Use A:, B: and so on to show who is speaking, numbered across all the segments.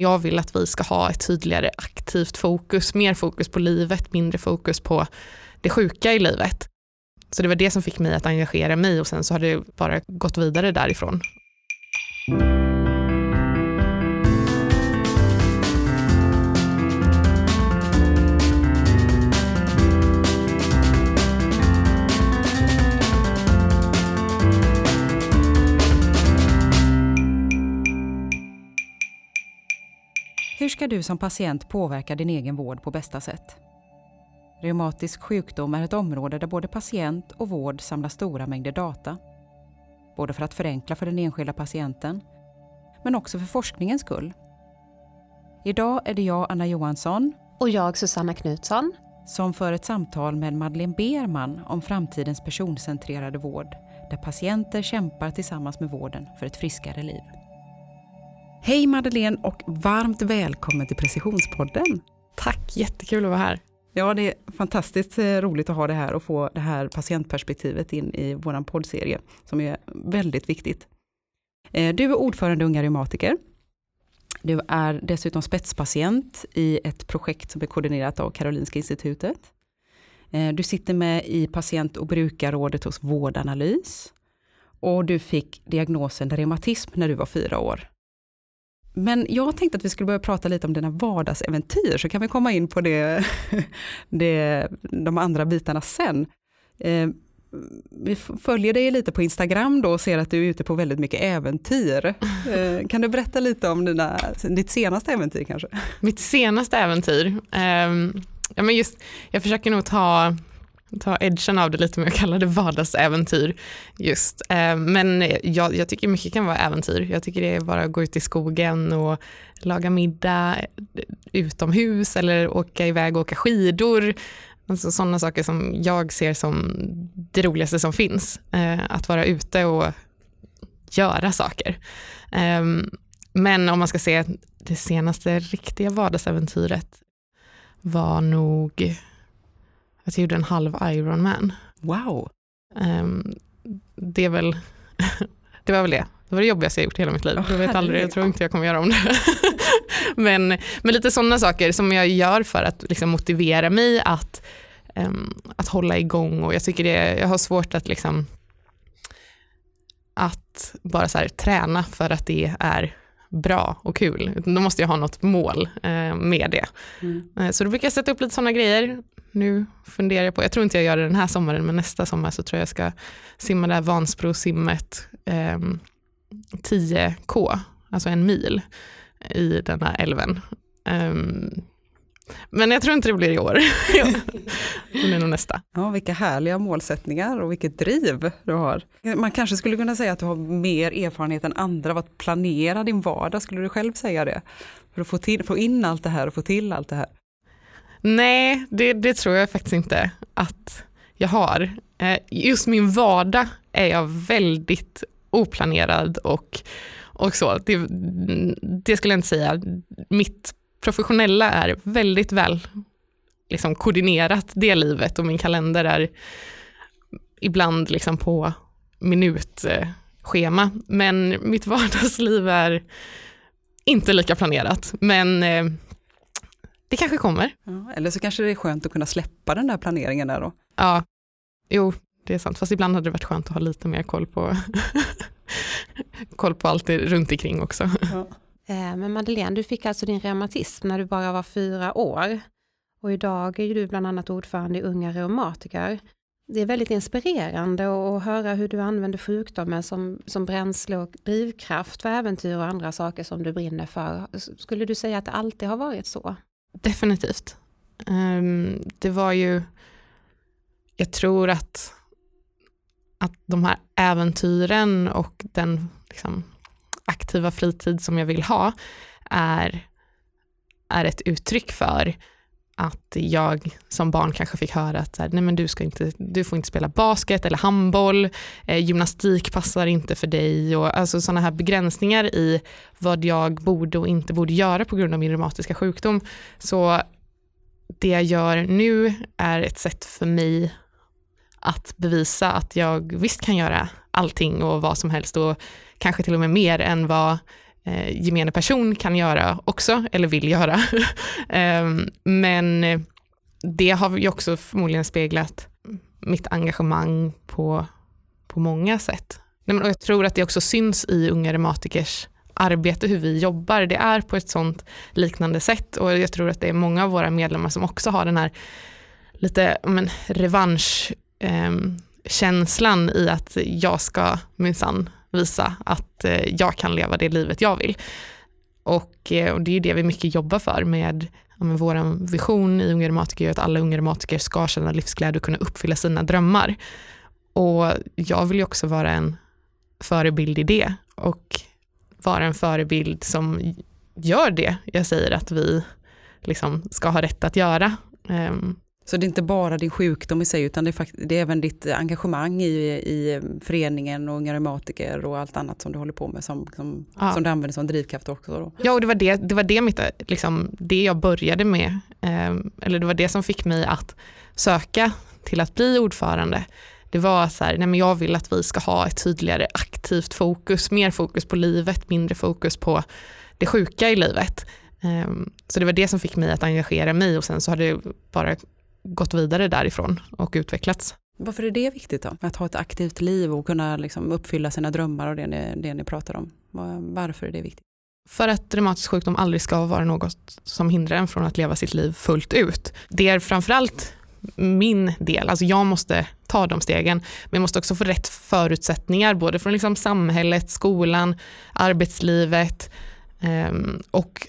A: Jag vill att vi ska ha ett tydligare aktivt fokus, mer fokus på livet, mindre fokus på det sjuka i livet. Så det var det som fick mig att engagera mig och sen så har det bara gått vidare därifrån.
B: Hur ska du som patient påverka din egen vård på bästa sätt? Reumatisk sjukdom är ett område där både patient och vård samlar stora mängder data. Både för att förenkla för den enskilda patienten, men också för forskningens skull. Idag är det jag, Anna Johansson,
C: och jag, Susanna Knutsson,
B: som för ett samtal med Madeleine Berman om framtidens personcentrerade vård, där patienter kämpar tillsammans med vården för ett friskare liv. Hej Madeleine och varmt välkommen till Precisionspodden.
A: Tack, jättekul att vara här.
B: Ja, det är fantastiskt eh, roligt att ha det här och få det här patientperspektivet in i vår poddserie som är väldigt viktigt. Eh, du är ordförande Unga Reumatiker. Du är dessutom spetspatient i ett projekt som är koordinerat av Karolinska institutet. Eh, du sitter med i patient och brukarrådet hos Vårdanalys. Och du fick diagnosen reumatism när du var fyra år. Men jag tänkte att vi skulle börja prata lite om dina vardagsäventyr, så kan vi komma in på det, det, de andra bitarna sen. Eh, vi följer dig lite på Instagram då och ser att du är ute på väldigt mycket äventyr. Eh, kan du berätta lite om dina, ditt senaste äventyr kanske?
A: Mitt senaste äventyr? Eh, ja, men just, jag försöker nog ta ta edgen av det lite med att kalla det vardagsäventyr just. Eh, men jag, jag, tycker mycket kan vara äventyr. Jag tycker det är bara att gå ut i skogen och laga middag eh, utomhus eller åka iväg och åka skidor. Alltså sådana saker som jag ser som det roligaste som finns. Eh, att vara ute och göra saker. Men om man ska se det senaste riktiga vardagsäventyret var nog att jag gjorde en halv Ironman.
B: Wow.
A: Um, det, är väl, det var väl det. Det var det jobbigaste jag gjort i hela mitt liv. Jag vet aldrig, jag tror inte jag kommer göra om det. men, men lite sådana saker som jag gör för att liksom motivera mig att, um, att hålla igång och jag tycker det, jag har svårt att liksom att bara så här, träna för att det är bra och kul. Då måste jag ha något mål eh, med det. Mm. Eh, så då brukar jag sätta upp lite sådana grejer nu funderar jag på, jag tror inte jag gör det den här sommaren, men nästa sommar så tror jag jag ska simma det här Vansbrosimmet eh, 10K, alltså en mil i den här älven. Eh, men jag tror inte det blir i år. det blir nog nästa.
B: Ja, vilka härliga målsättningar och vilket driv du har. Man kanske skulle kunna säga att du har mer erfarenhet än andra av att planera din vardag, skulle du själv säga det? För att få, till, få in allt det här och få till allt det här.
A: Nej, det, det, tror jag faktiskt inte att jag har. Eh, just min vardag är jag väldigt oplanerad och, och så. Det, det skulle jag inte säga. Mitt professionella är väldigt väl liksom, koordinerat, det livet och min kalender är ibland liksom på minutschema. Men mitt vardagsliv är inte lika planerat. Men eh, det kanske kommer.
B: Ja, eller så kanske det är skönt att kunna släppa den där planeringen där då.
A: Ja, jo, det är sant. Fast ibland hade det varit skönt att ha lite mer koll på, koll på allt runt omkring också. Ja.
C: Eh, men Madeleine, du fick alltså din reumatism när du bara var fyra år. Och idag är ju du bland annat ordförande i Unga Reumatiker. Det är väldigt inspirerande att höra hur du använder sjukdomen som, som bränsle och drivkraft för äventyr och andra saker som du brinner för. Skulle du säga att det alltid har varit så?
A: Definitivt. Um, det var ju, jag tror att, att de här äventyren och den liksom, aktiva fritid som jag vill ha är, är ett uttryck för att jag som barn kanske fick höra att nej men du, ska inte, du får inte spela basket eller handboll, eh, gymnastik passar inte för dig och alltså sådana här begränsningar i vad jag borde och inte borde göra på grund av min reumatiska sjukdom. Så det jag gör nu är ett sätt för mig att bevisa att jag visst kan göra allting och vad som helst och kanske till och med mer än vad eh, gemene person kan göra också, eller vill göra. eh, men det har ju också förmodligen speglat mitt engagemang på, på många sätt. Och jag tror att det också syns i Unga Reumatikers arbete, hur vi jobbar. Det är på ett sånt liknande sätt och jag tror att det är många av våra medlemmar som också har den här lite men, revanschkänslan ehm, eh, i att jag ska minsann visa att eh, jag kan leva det livet jag vill. Och, eh, och det är det vi mycket jobbar för med ja, vår vision i Unga Reumatiker är att alla unga reumatiker ska känna livsglädje och kunna uppfylla sina drömmar. Och jag vill ju också vara en förebild i det och vara en förebild som gör det jag säger att vi liksom ska ha rätt att göra. Ehm,
B: så det är inte bara din sjukdom i sig utan det är, fakt- det är även ditt engagemang i, i föreningen och Unga Reumatiker och allt annat som du håller på med som, som, ja. som du använder som drivkraft också? Då.
A: Ja, och det var det, det, var det, mitt, liksom, det jag började med, eh, eller det var det som fick mig att söka till att bli ordförande. Det var så här, nej men jag vill att vi ska ha ett tydligare aktivt fokus, mer fokus på livet, mindre fokus på det sjuka i livet. Um, så det var det som fick mig att engagera mig och sen så har det bara gått vidare därifrån och utvecklats.
B: Varför är det viktigt då? Att ha ett aktivt liv och kunna liksom uppfylla sina drömmar och det ni, det ni pratar om. Varför är det viktigt?
A: För att reumatisk sjukdom aldrig ska vara något som hindrar en från att leva sitt liv fullt ut. Det är framförallt min del, alltså jag måste ta de stegen, men jag måste också få rätt förutsättningar, både från liksom samhället, skolan, arbetslivet eh, och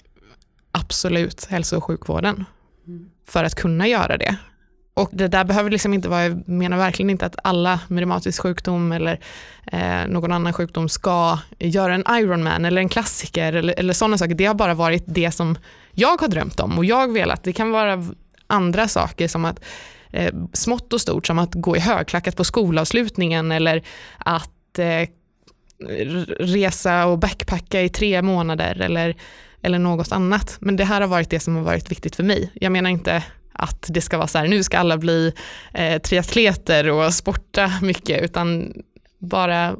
A: absolut hälso och sjukvården för att kunna göra det. Och det där behöver liksom inte vara, jag menar verkligen inte att alla med reumatisk sjukdom eller eh, någon annan sjukdom ska göra en Ironman eller en klassiker eller, eller sådana saker. Det har bara varit det som jag har drömt om och jag velat. Det kan vara andra saker som att eh, smått och stort som att gå i högklackat på skolavslutningen eller att eh, resa och backpacka i tre månader eller eller något annat. Men det här har varit det som har varit viktigt för mig. Jag menar inte att det ska vara så här, nu ska alla bli eh, triatleter och sporta mycket, utan bara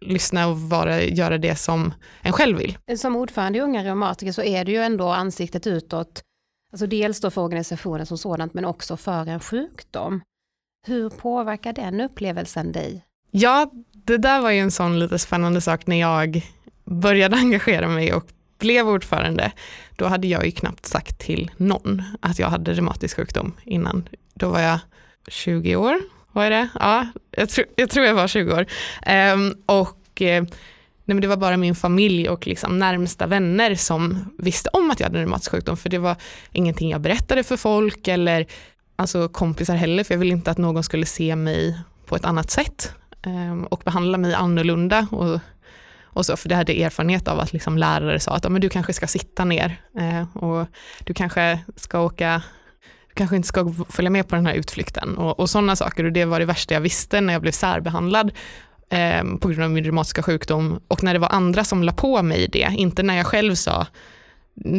A: lyssna och vara, göra det som en själv vill.
C: Som ordförande i Unga Reumatiker så är du ju ändå ansiktet utåt, alltså dels då för organisationen som sådant men också för en sjukdom. Hur påverkar den upplevelsen dig?
A: Ja, det där var ju en sån lite spännande sak när jag började engagera mig och blev ordförande, då hade jag ju knappt sagt till någon att jag hade reumatisk sjukdom innan. Då var jag 20 år, vad är det? Ja, jag, tro, jag tror jag var 20 år. Um, och eh, nej, men det var bara min familj och liksom närmsta vänner som visste om att jag hade reumatisk sjukdom, för det var ingenting jag berättade för folk eller alltså kompisar heller, för jag ville inte att någon skulle se mig på ett annat sätt um, och behandla mig annorlunda. Och och så, för det hade erfarenhet av att liksom lärare sa att ja, men du kanske ska sitta ner eh, och du kanske ska åka du kanske inte ska följa med på den här utflykten och, och sådana saker och det var det värsta jag visste när jag blev särbehandlad eh, på grund av min reumatiska sjukdom och när det var andra som la på mig det, inte när jag själv sa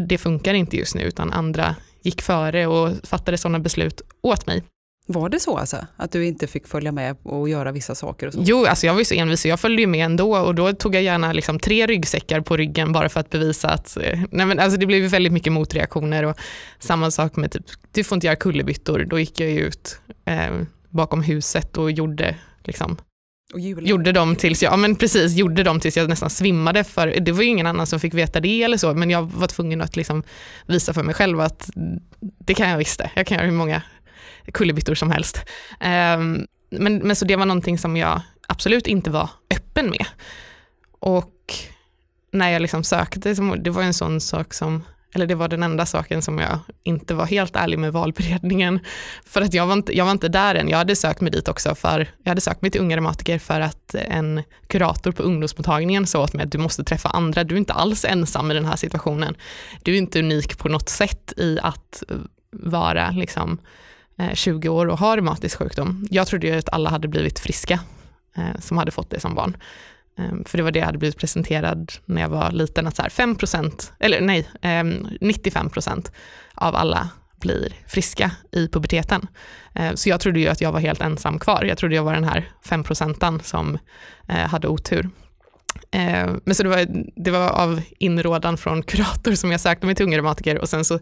A: det funkar inte just nu utan andra gick före och fattade sådana beslut åt mig.
B: Var det så alltså? Att du inte fick följa med och göra vissa saker? Och så?
A: Jo, alltså jag var ju så envis så jag följde ju med ändå och då tog jag gärna liksom tre ryggsäckar på ryggen bara för att bevisa att eh, nej men alltså det blev väldigt mycket motreaktioner och samma sak med typ, du får inte göra kullerbyttor. Då gick jag ut eh, bakom huset och gjorde liksom gjorde dem tills jag, ja men precis, gjorde dem tills jag nästan svimmade för det var ju ingen annan som fick veta det eller så men jag var tvungen att liksom visa för mig själv att det kan jag visst det. Jag kan göra hur många kullerbyttor som helst. Um, men, men så det var någonting som jag absolut inte var öppen med. Och när jag liksom sökte, det var en sån sak som, eller det var den enda saken som jag inte var helt ärlig med valberedningen. För att jag var inte, jag var inte där än, jag hade sökt mig dit också för, jag hade sökt mig till unga reumatiker för att en kurator på ungdomsmottagningen sa åt mig att du måste träffa andra, du är inte alls ensam i den här situationen. Du är inte unik på något sätt i att vara liksom Eh, 20 år och har reumatisk sjukdom. Jag trodde ju att alla hade blivit friska eh, som hade fått det som barn. Eh, för det var det jag hade blivit presenterad när jag var liten, att så här 5%, eller nej, ehm, 95% av alla blir friska i puberteten. Så jag trodde ju att jag var helt ensam kvar. Jag trodde jag var den här 5% som hade otur. Men så det var, det var av inrådan från kurator som jag sökte mig till Unga Reumatiker och sen så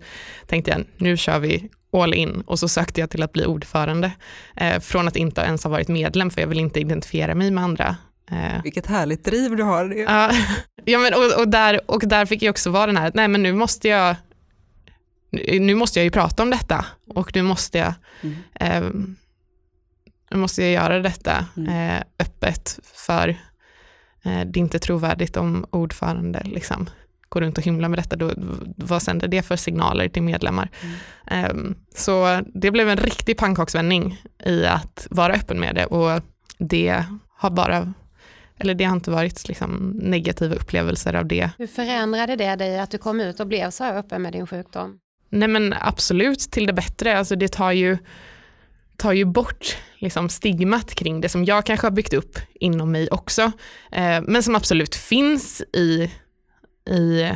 A: tänkte jag nu kör vi all in och så sökte jag till att bli ordförande. Eh, från att inte ens ha varit medlem för jag vill inte identifiera mig med andra.
B: Eh. Vilket härligt driv du har.
A: Ja, ja men, och, och, där, och där fick jag också vara den här, nej men nu måste jag nu måste jag ju prata om detta och nu måste jag, mm. eh, nu måste jag göra detta mm. eh, öppet för eh, det är inte trovärdigt om ordförande liksom, går runt och hymlar med detta. Då, vad sänder det för signaler till medlemmar? Mm. Ehm, så det blev en riktig pannkaksvändning i att vara öppen med det och det har bara eller det har inte varit liksom negativa upplevelser av det.
C: Hur förändrade det dig att du kom ut och blev så här öppen med din sjukdom?
A: Nej men absolut till det bättre. Alltså det tar ju, tar ju bort liksom stigmat kring det som jag kanske har byggt upp inom mig också. Eh, men som absolut finns i, i,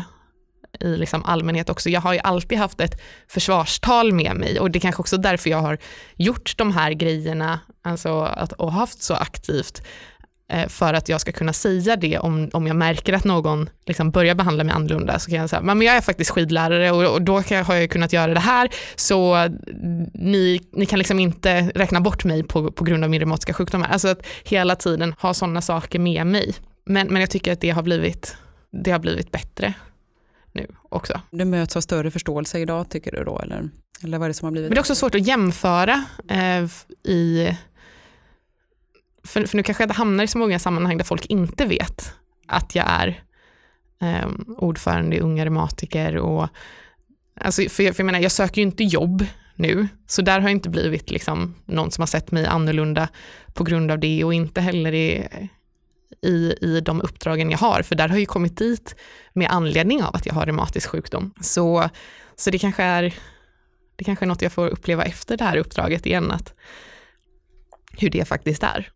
A: i liksom allmänhet också. Jag har ju alltid haft ett försvarstal med mig och det är kanske också därför jag har gjort de här grejerna alltså att, och haft så aktivt eh, för att jag ska kunna säga det om, om jag märker att någon liksom börjar behandla mig annorlunda så kan jag säga, men jag är faktiskt skidlärare och, och då kan, har jag kunnat göra det här så ni, ni kan liksom inte räkna bort mig på, på grund av min reumatiska sjukdom. Alltså att hela tiden ha sådana saker med mig. Men, men jag tycker att det har blivit, det har blivit bättre nu också.
B: Du möts av större förståelse idag tycker du då eller? Eller vad är det som har blivit?
A: Men det är också svårt att jämföra eh, i för, för nu kanske jag hamnar i så många sammanhang där folk inte vet att jag är eh, ordförande i Unga Reumatiker och alltså, för, jag, för jag menar, jag söker ju inte jobb nu, så där har jag inte blivit liksom någon som har sett mig annorlunda på grund av det och inte heller i, i, i de uppdragen jag har, för där har jag kommit dit med anledning av att jag har reumatisk sjukdom. Så, så det kanske är det kanske är något jag får uppleva efter det här uppdraget igen, att hur det faktiskt är.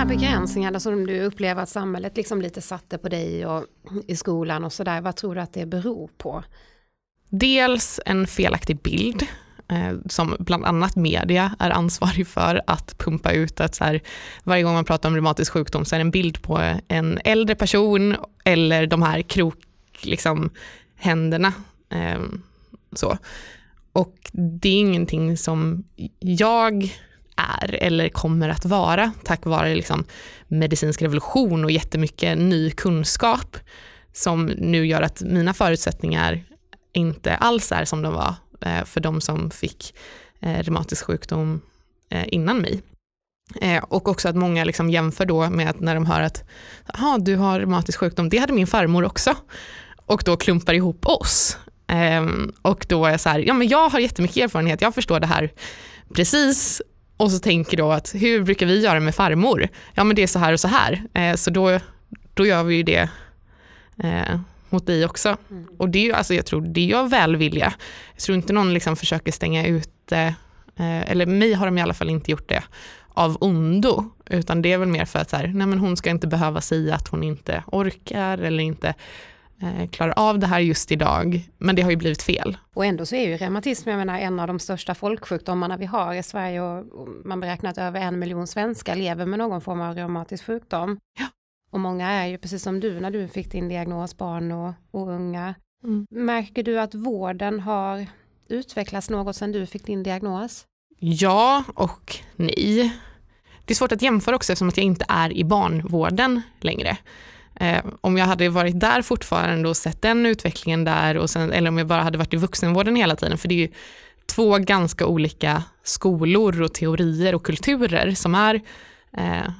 C: Här begränsningarna som du upplever att samhället liksom lite satte på dig och i skolan och sådär, vad tror du att det beror på?
A: Dels en felaktig bild Eh, som bland annat media är ansvarig för att pumpa ut att så här, varje gång man pratar om reumatisk sjukdom så är det en bild på en äldre person eller de här krok, liksom, händerna ehm, så. Och det är ingenting som jag är eller kommer att vara tack vare liksom medicinsk revolution och jättemycket ny kunskap som nu gör att mina förutsättningar inte alls är som de var Eh, för de som fick eh, reumatisk sjukdom eh, innan mig. Eh, och också att många liksom jämför då med att när de hör att ah, du har reumatisk sjukdom, det hade min farmor också. Och då klumpar ihop oss. Ehm, och då är jag så här, ja men jag har jättemycket erfarenhet, jag förstår det här precis. Och så tänker då att hur brukar vi göra med farmor? Ja men det är så här och så här. Eh, så då, då gör vi ju det mot dig också. Mm. Och det är ju, alltså jag tror det är av välvilja. Jag tror inte någon liksom försöker stänga ute, uh, eller mig har de i alla fall inte gjort det, av ondo, utan det är väl mer för att så här, nej men hon ska inte behöva säga att hon inte orkar eller inte Eh, klarar av det här just idag, men det har ju blivit fel.
C: Och ändå så är ju reumatism jag menar, en av de största folksjukdomarna vi har i Sverige och man beräknar att över en miljon svenskar lever med någon form av reumatisk sjukdom.
A: Ja.
C: Och många är ju precis som du när du fick din diagnos, barn och, och unga. Mm. Märker du att vården har utvecklats något sedan du fick din diagnos?
A: Ja och nej. Det är svårt att jämföra också eftersom att jag inte är i barnvården längre. Eh, om jag hade varit där fortfarande och sett den utvecklingen där, och sen, eller om jag bara hade varit i vuxenvården hela tiden, för det är ju två ganska olika skolor och teorier och kulturer som är, eh,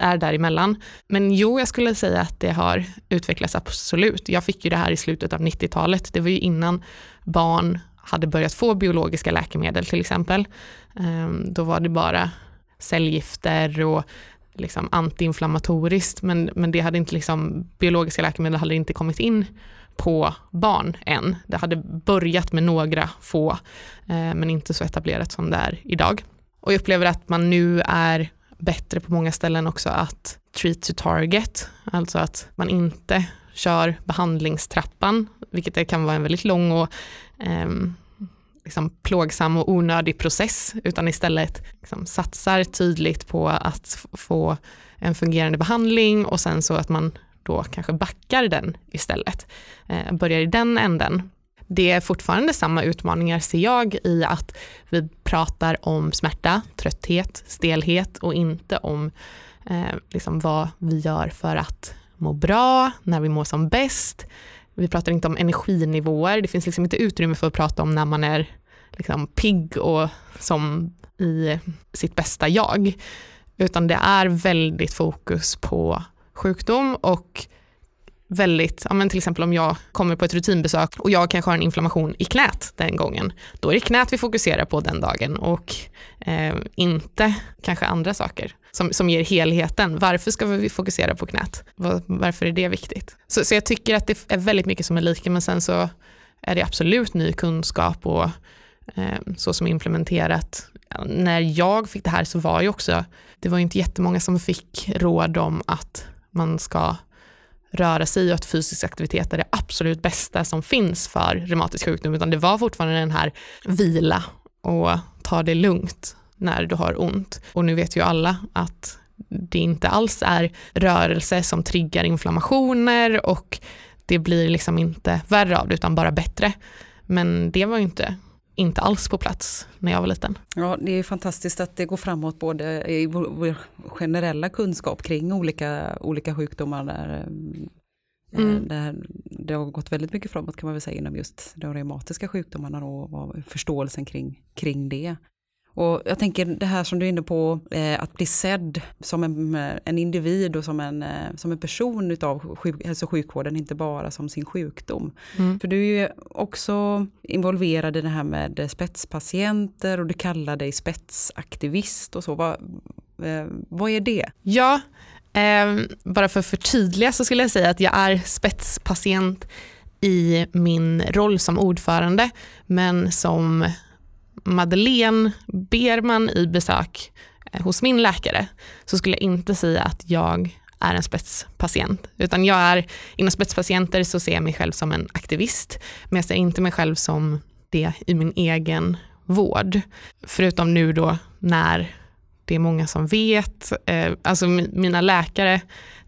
A: är däremellan. Men jo, jag skulle säga att det har utvecklats absolut. Jag fick ju det här i slutet av 90-talet. Det var ju innan barn hade börjat få biologiska läkemedel till exempel. Ehm, då var det bara cellgifter och liksom antiinflammatoriskt men, men det hade inte liksom, biologiska läkemedel hade inte kommit in på barn än. Det hade börjat med några få eh, men inte så etablerat som det är idag. Och jag upplever att man nu är bättre på många ställen också att treat to target, alltså att man inte kör behandlingstrappan, vilket det kan vara en väldigt lång och eh, liksom, plågsam och onödig process utan istället liksom, satsar tydligt på att få en fungerande behandling och sen så att man då kanske backar den istället. Eh, börjar i den änden. Det är fortfarande samma utmaningar ser jag i att vi pratar om smärta, trötthet, stelhet och inte om eh, liksom vad vi gör för att må bra, när vi mår som bäst. Vi pratar inte om energinivåer, det finns liksom inte utrymme för att prata om när man är liksom pigg och som i sitt bästa jag. Utan det är väldigt fokus på sjukdom och väldigt, ja men till exempel om jag kommer på ett rutinbesök och jag kanske har en inflammation i knät den gången, då är det knät vi fokuserar på den dagen och eh, inte kanske andra saker som, som ger helheten. Varför ska vi fokusera på knät? Var, varför är det viktigt? Så, så jag tycker att det är väldigt mycket som är lika men sen så är det absolut ny kunskap och eh, så som implementerat. När jag fick det här så var ju också, det var inte jättemånga som fick råd om att man ska röra sig och att fysisk aktivitet är det absolut bästa som finns för reumatisk sjukdom, utan det var fortfarande den här vila och ta det lugnt när du har ont. Och nu vet ju alla att det inte alls är rörelse som triggar inflammationer och det blir liksom inte värre av det utan bara bättre. Men det var ju inte inte alls på plats när jag var liten.
B: Ja, det är fantastiskt att det går framåt både i vår generella kunskap kring olika, olika sjukdomar där, eh, mm. där det har gått väldigt mycket framåt kan man väl säga inom just de reumatiska sjukdomarna och förståelsen kring, kring det. Och jag tänker det här som du är inne på, eh, att bli sedd som en, en individ och som en, eh, som en person utav sjuk, hälso och sjukvården, inte bara som sin sjukdom. Mm. För du är ju också involverad i det här med spetspatienter och du kallar dig spetsaktivist och så. Vad, eh, vad är det?
A: Ja, eh, bara för att förtydliga så skulle jag säga att jag är spetspatient i min roll som ordförande, men som Madeleine Berman i besök eh, hos min läkare så skulle jag inte säga att jag är en spetspatient. Utan jag är, inom spetspatienter så ser jag mig själv som en aktivist, men jag ser inte mig själv som det i min egen vård. Förutom nu då när det är många som vet, eh, alltså mina läkare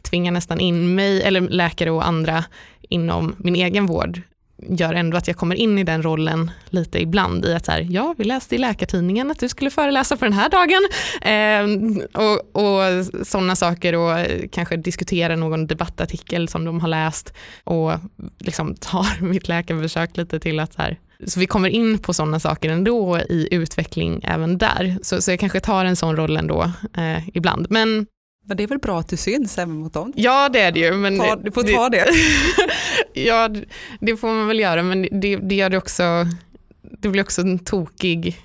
A: tvingar nästan in mig, eller läkare och andra inom min egen vård gör ändå att jag kommer in i den rollen lite ibland i att så här, ja vi läste i Läkartidningen att du skulle föreläsa på den här dagen eh, och, och sådana saker och kanske diskutera någon debattartikel som de har läst och liksom tar mitt läkarbesök lite till att så här, så vi kommer in på sådana saker ändå i utveckling även där. Så, så jag kanske tar en sån roll ändå eh, ibland. Men
B: men det är väl bra att du syns även mot dem?
A: Ja det är det ju. Men
B: ta, du får ta det.
A: ja det får man väl göra men det, det gör det också, det blir också en tokig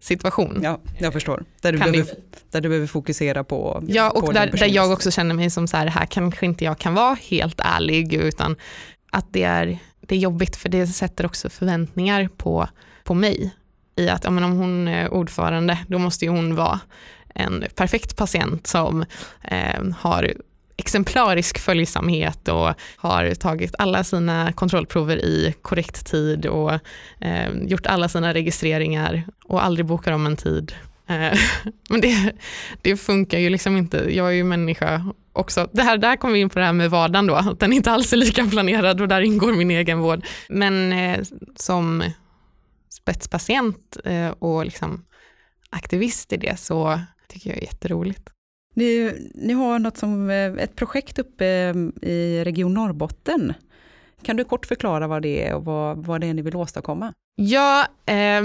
A: situation.
B: Ja, jag förstår. Där du, behöver, där du behöver fokusera på
A: Ja, och
B: på
A: där, där jag också känner mig som så här, här kanske inte jag kan vara helt ärlig, utan att det är, det är jobbigt för det sätter också förväntningar på, på mig. I att ja, men om hon är ordförande, då måste ju hon vara en perfekt patient som eh, har exemplarisk följsamhet och har tagit alla sina kontrollprover i korrekt tid och eh, gjort alla sina registreringar och aldrig bokar om en tid. Eh, men det, det, funkar ju liksom inte. Jag är ju människa också. Det här, där kommer vi in på det här med vardagen då, att den inte alls är lika planerad och där ingår min egen vård. Men eh, som spetspatient eh, och liksom aktivist i det så tycker jag är jätteroligt.
B: Ni, ni har något som, eh, ett projekt uppe eh, i Region Norrbotten. Kan du kort förklara vad det är och vad, vad det är ni vill åstadkomma?
A: Ja, eh,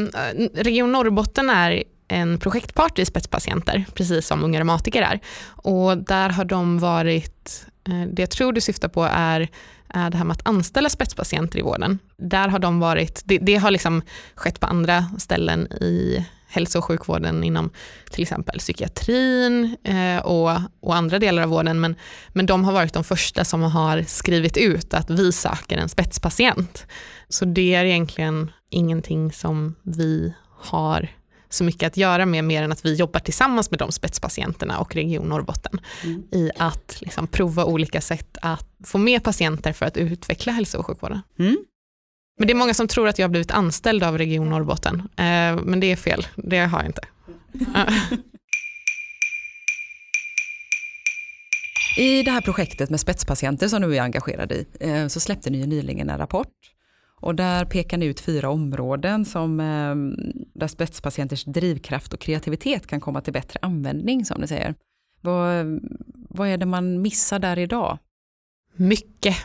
A: Region Norrbotten är en projektpart i spetspatienter, precis som Unga Reumatiker är. Och där har de varit, eh, det jag tror du syftar på är, är det här med att anställa spetspatienter i vården. Där har de varit, det, det har liksom skett på andra ställen i hälso och sjukvården inom till exempel psykiatrin eh, och, och, andra delar av vården. Men, men de har varit de första som har skrivit ut att vi söker en spetspatient. Så det är egentligen ingenting som vi har så mycket att göra med mer än att vi jobbar tillsammans med de spetspatienterna och Region Norrbotten mm. i att liksom prova olika sätt att få med patienter för att utveckla hälso och sjukvården.
B: Mm.
A: Men det är många som tror att jag har blivit anställd av Region Norrbotten, eh, men det är fel, det har jag inte.
B: I det här projektet med spetspatienter som du är engagerad i eh, så släppte ni ju nyligen en rapport och där pekar ni ut fyra områden som, eh, där spetspatienters drivkraft och kreativitet kan komma till bättre användning som ni säger. Vad, vad är det man missar där idag?
A: Mycket,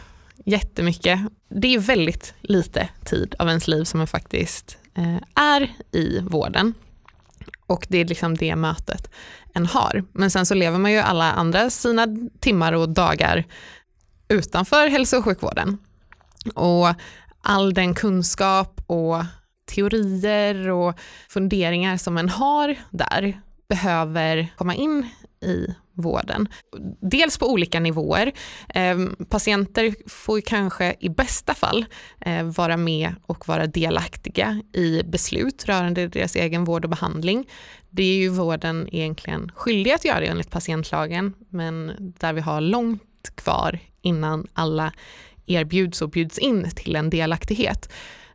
A: jättemycket. Det är väldigt lite tid av ens liv som man faktiskt eh, är i vården. Och det är liksom det mötet en har. Men sen så lever man ju alla andra sina timmar och dagar utanför hälso och sjukvården. Och all den kunskap och teorier och funderingar som en har där behöver komma in i vården. Dels på olika nivåer. Eh, patienter får kanske i bästa fall eh, vara med och vara delaktiga i beslut rörande deras egen vård och behandling. Det är ju vården egentligen skyldig att göra enligt patientlagen, men där vi har långt kvar innan alla erbjuds och bjuds in till en delaktighet.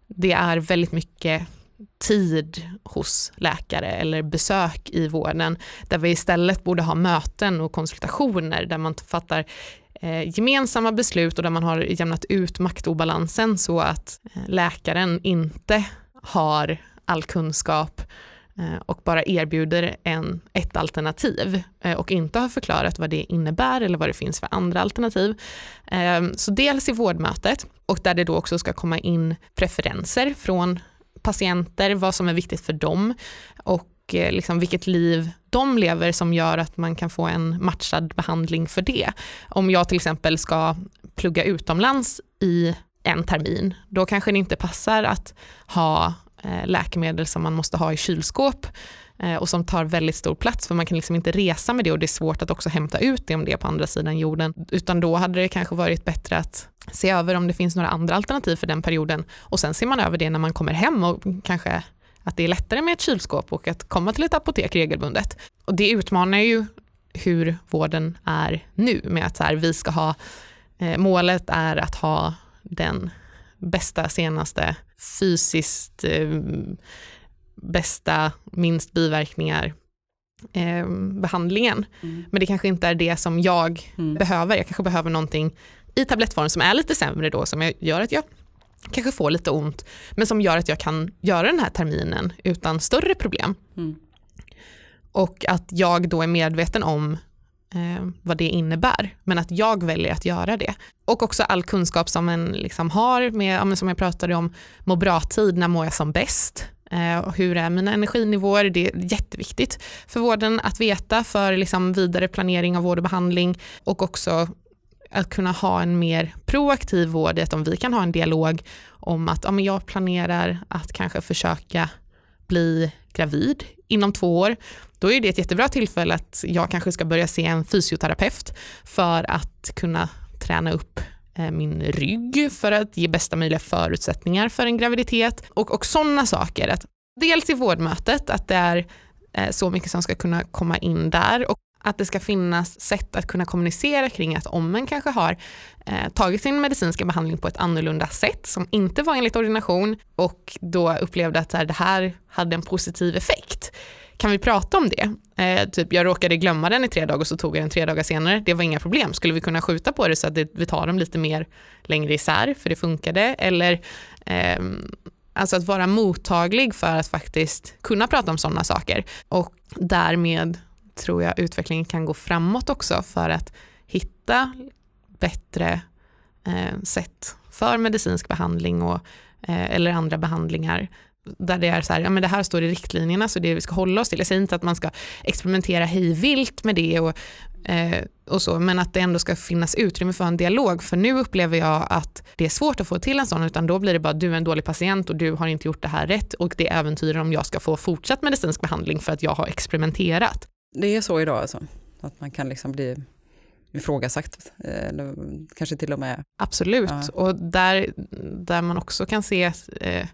A: Det är väldigt mycket tid hos läkare eller besök i vården där vi istället borde ha möten och konsultationer där man fattar eh, gemensamma beslut och där man har jämnat ut maktobalansen så att eh, läkaren inte har all kunskap eh, och bara erbjuder en, ett alternativ eh, och inte har förklarat vad det innebär eller vad det finns för andra alternativ. Så dels i vårdmötet och där det då också ska komma in preferenser från patienter, vad som är viktigt för dem och eh, liksom vilket liv de lever som gör att man kan få en matchad behandling för det. Om jag till exempel ska plugga utomlands i en termin, då kanske det inte passar att ha eh, läkemedel som man måste ha i kylskåp Eh, och som tar väldigt stor plats för man kan liksom inte resa med det och det är svårt att också hämta ut det om det är på andra sidan jorden. Utan då hade det kanske varit bättre att se över om det finns några andra alternativ för den perioden och sen ser man över det när man kommer hem och kanske att det är lättare med ett kylskåp och att komma till ett apotek regelbundet. Och det utmanar ju hur vården är nu med att så här, vi ska ha, eh, målet är att ha den bästa, senaste, fysiskt eh, bästa, minst biverkningar eh, behandlingen. Mm. Men det kanske inte är det som jag mm. behöver. Jag kanske behöver någonting i tablettform som är lite sämre då som gör att jag kanske får lite ont men som gör att jag kan göra den här terminen utan större problem. Mm. Och att jag då är medveten om eh, vad det innebär men att jag väljer att göra det. Och också all kunskap som en liksom har med, som jag pratade om, må bra-tid, när mår jag som bäst? Eh, och hur är mina energinivåer? Det är jätteviktigt för vården att veta för liksom vidare planering av vård och behandling och också att kunna ha en mer proaktiv vård, att om vi kan ha en dialog om att ja, men jag planerar att kanske försöka bli gravid inom två år, då är det ett jättebra tillfälle att jag kanske ska börja se en fysioterapeut för att kunna träna upp Eh, min rygg för att ge bästa möjliga förutsättningar för en graviditet och, och sådana saker. Att dels i vårdmötet, att det är eh, så mycket som ska kunna komma in där och att det ska finnas sätt att kunna kommunicera kring att om man kanske har eh, tagit sin medicinska behandling på ett annorlunda sätt som inte var enligt ordination och då upplevde att här, det här hade en positiv effekt. Kan vi prata om det? Eh, typ jag råkade glömma den i tre dagar och så tog jag den tre dagar senare. Det var inga problem. Skulle vi kunna skjuta på det så att det, vi tar dem lite mer längre isär för det funkade? Eller eh, Alltså att vara mottaglig för att faktiskt kunna prata om sådana saker och därmed tror jag utvecklingen kan gå framåt också för att hitta bättre eh, sätt för medicinsk behandling och, eh, eller andra behandlingar där det är så här, ja men det här står i riktlinjerna så det vi ska hålla oss till. Jag säger inte att man ska experimentera hejvilt med det och, eh, och så, men att det ändå ska finnas utrymme för en dialog. För nu upplever jag att det är svårt att få till en sån, utan då blir det bara du är en dålig patient och du har inte gjort det här rätt och det äventyrar om jag ska få fortsatt medicinsk behandling för att jag har experimenterat.
B: Det är så idag alltså? Att man kan liksom bli ifrågasatt, eller kanske till och med...
A: Absolut, ja. och där, där man också kan se eh,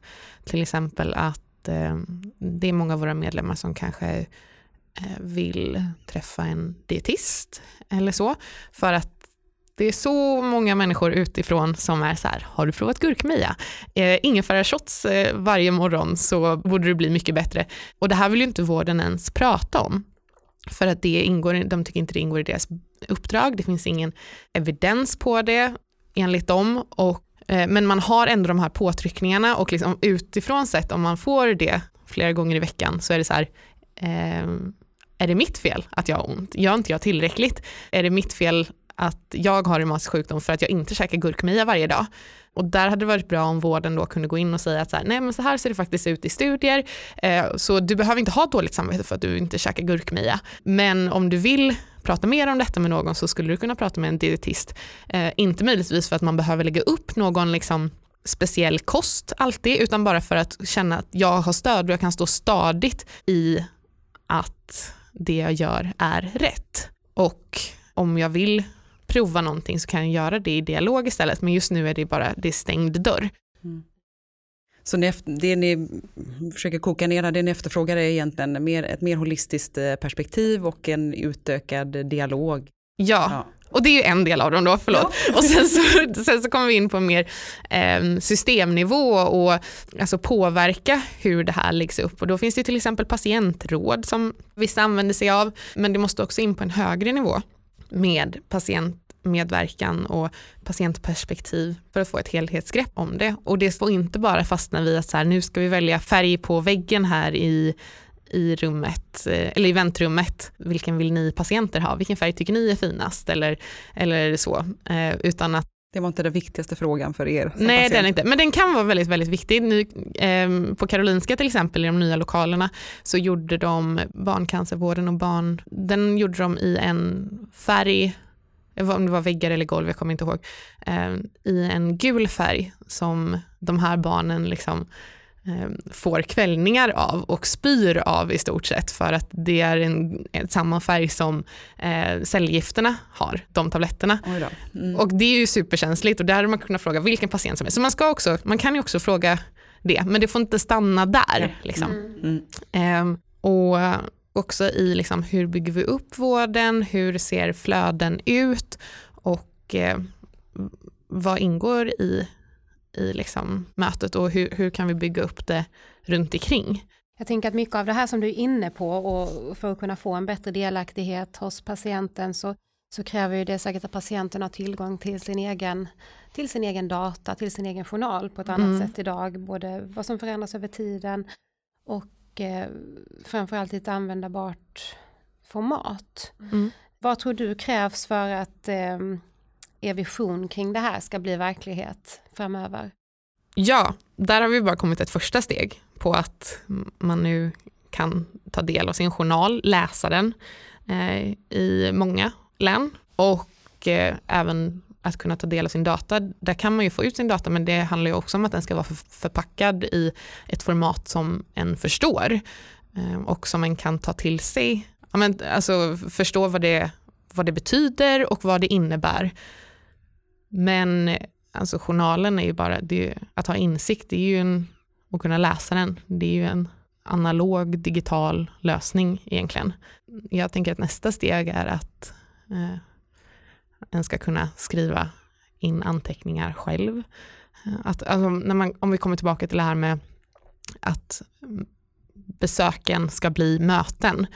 A: till exempel att eh, det är många av våra medlemmar som kanske eh, vill träffa en dietist eller så, för att Det är så många människor utifrån som är så här, har du provat gurkmeja? Eh, ingefärashots eh, varje morgon så borde det bli mycket bättre. Och det här vill ju inte vården ens prata om. För att det ingår, de tycker inte det ingår i deras uppdrag, det finns ingen evidens på det enligt dem. Och, eh, men man har ändå de här påtryckningarna och liksom utifrån sett om man får det flera gånger i veckan så är det så här, eh, är det mitt fel att jag har ont? Gör inte jag tillräckligt? Är det mitt fel att jag har reumatisk sjukdom för att jag inte käkar gurkmeja varje dag? Och där hade det varit bra om vården då kunde gå in och säga att så här, nej men så här ser det faktiskt ut i studier, eh, så du behöver inte ha dåligt samvete för att du inte käkar gurkmeja. Men om du vill prata mer om detta med någon så skulle du kunna prata med en dietist. Eh, inte möjligtvis för att man behöver lägga upp någon liksom speciell kost alltid, utan bara för att känna att jag har stöd och jag kan stå stadigt i att det jag gör är rätt. Och om jag vill prova någonting så kan jag göra det i dialog istället, men just nu är det bara det är stängd dörr. Mm.
B: Så det ni försöker koka ner, det ni efterfrågar är egentligen mer, ett mer holistiskt eh, perspektiv och en utökad dialog?
A: Ja, ja. Och det är ju en del av dem då, förlåt. Ja. Och sen så, sen så kommer vi in på mer eh, systemnivå och alltså påverka hur det här läggs upp. Och då finns det till exempel patientråd som vissa använder sig av, men det måste också in på en högre nivå med patientmedverkan och patientperspektiv för att få ett helhetsgrepp om det. Och det får inte bara fastna vid att så här, nu ska vi välja färg på väggen här i i rummet, eh, eller i väntrummet, vilken vill ni patienter ha? Vilken färg tycker ni är finast? Eller, eller så. Eh, utan att
B: det var inte den viktigaste frågan för er?
A: Nej, patient. den inte. Men den kan vara väldigt, väldigt viktig. Nu, eh, på Karolinska till exempel, i de nya lokalerna, så gjorde de barncancervården och barn, den gjorde de i en färg, om det var väggar eller golv, jag kommer inte ihåg, eh, i en gul färg som de här barnen liksom Eh, får kvällningar av och spyr av i stort sett för att det är en, samma färg som eh, cellgifterna har, de tabletterna. Mm. Och det är ju superkänsligt och där har man kunnat fråga vilken patient som är. Så man, ska också, man kan ju också fråga det, men det får inte stanna där. Liksom. Mm. Eh, och också i liksom, hur bygger vi upp vården, hur ser flöden ut och eh, vad ingår i i liksom mötet och hur, hur kan vi bygga upp det runt omkring.
C: Jag tänker att mycket av det här som du är inne på och för att kunna få en bättre delaktighet hos patienten så, så kräver ju det säkert att patienten har tillgång till sin egen till sin egen data, till sin egen journal på ett annat mm. sätt idag, både vad som förändras över tiden och eh, framförallt i ett användbart format. Mm. Vad tror du krävs för att eh, er vision kring det här ska bli verklighet framöver?
A: Ja, där har vi bara kommit ett första steg på att man nu kan ta del av sin journal, läsa den eh, i många län och eh, även att kunna ta del av sin data. Där kan man ju få ut sin data men det handlar ju också om att den ska vara förpackad i ett format som en förstår eh, och som en kan ta till sig. Ja, men, alltså förstå vad det, vad det betyder och vad det innebär men alltså journalen är ju bara, det är, att ha insikt det är ju en, och kunna läsa den, det är ju en analog digital lösning egentligen. Jag tänker att nästa steg är att eh, en ska kunna skriva in anteckningar själv. Eh, att, alltså, när man, om vi kommer tillbaka till det här med att besöken ska bli möten,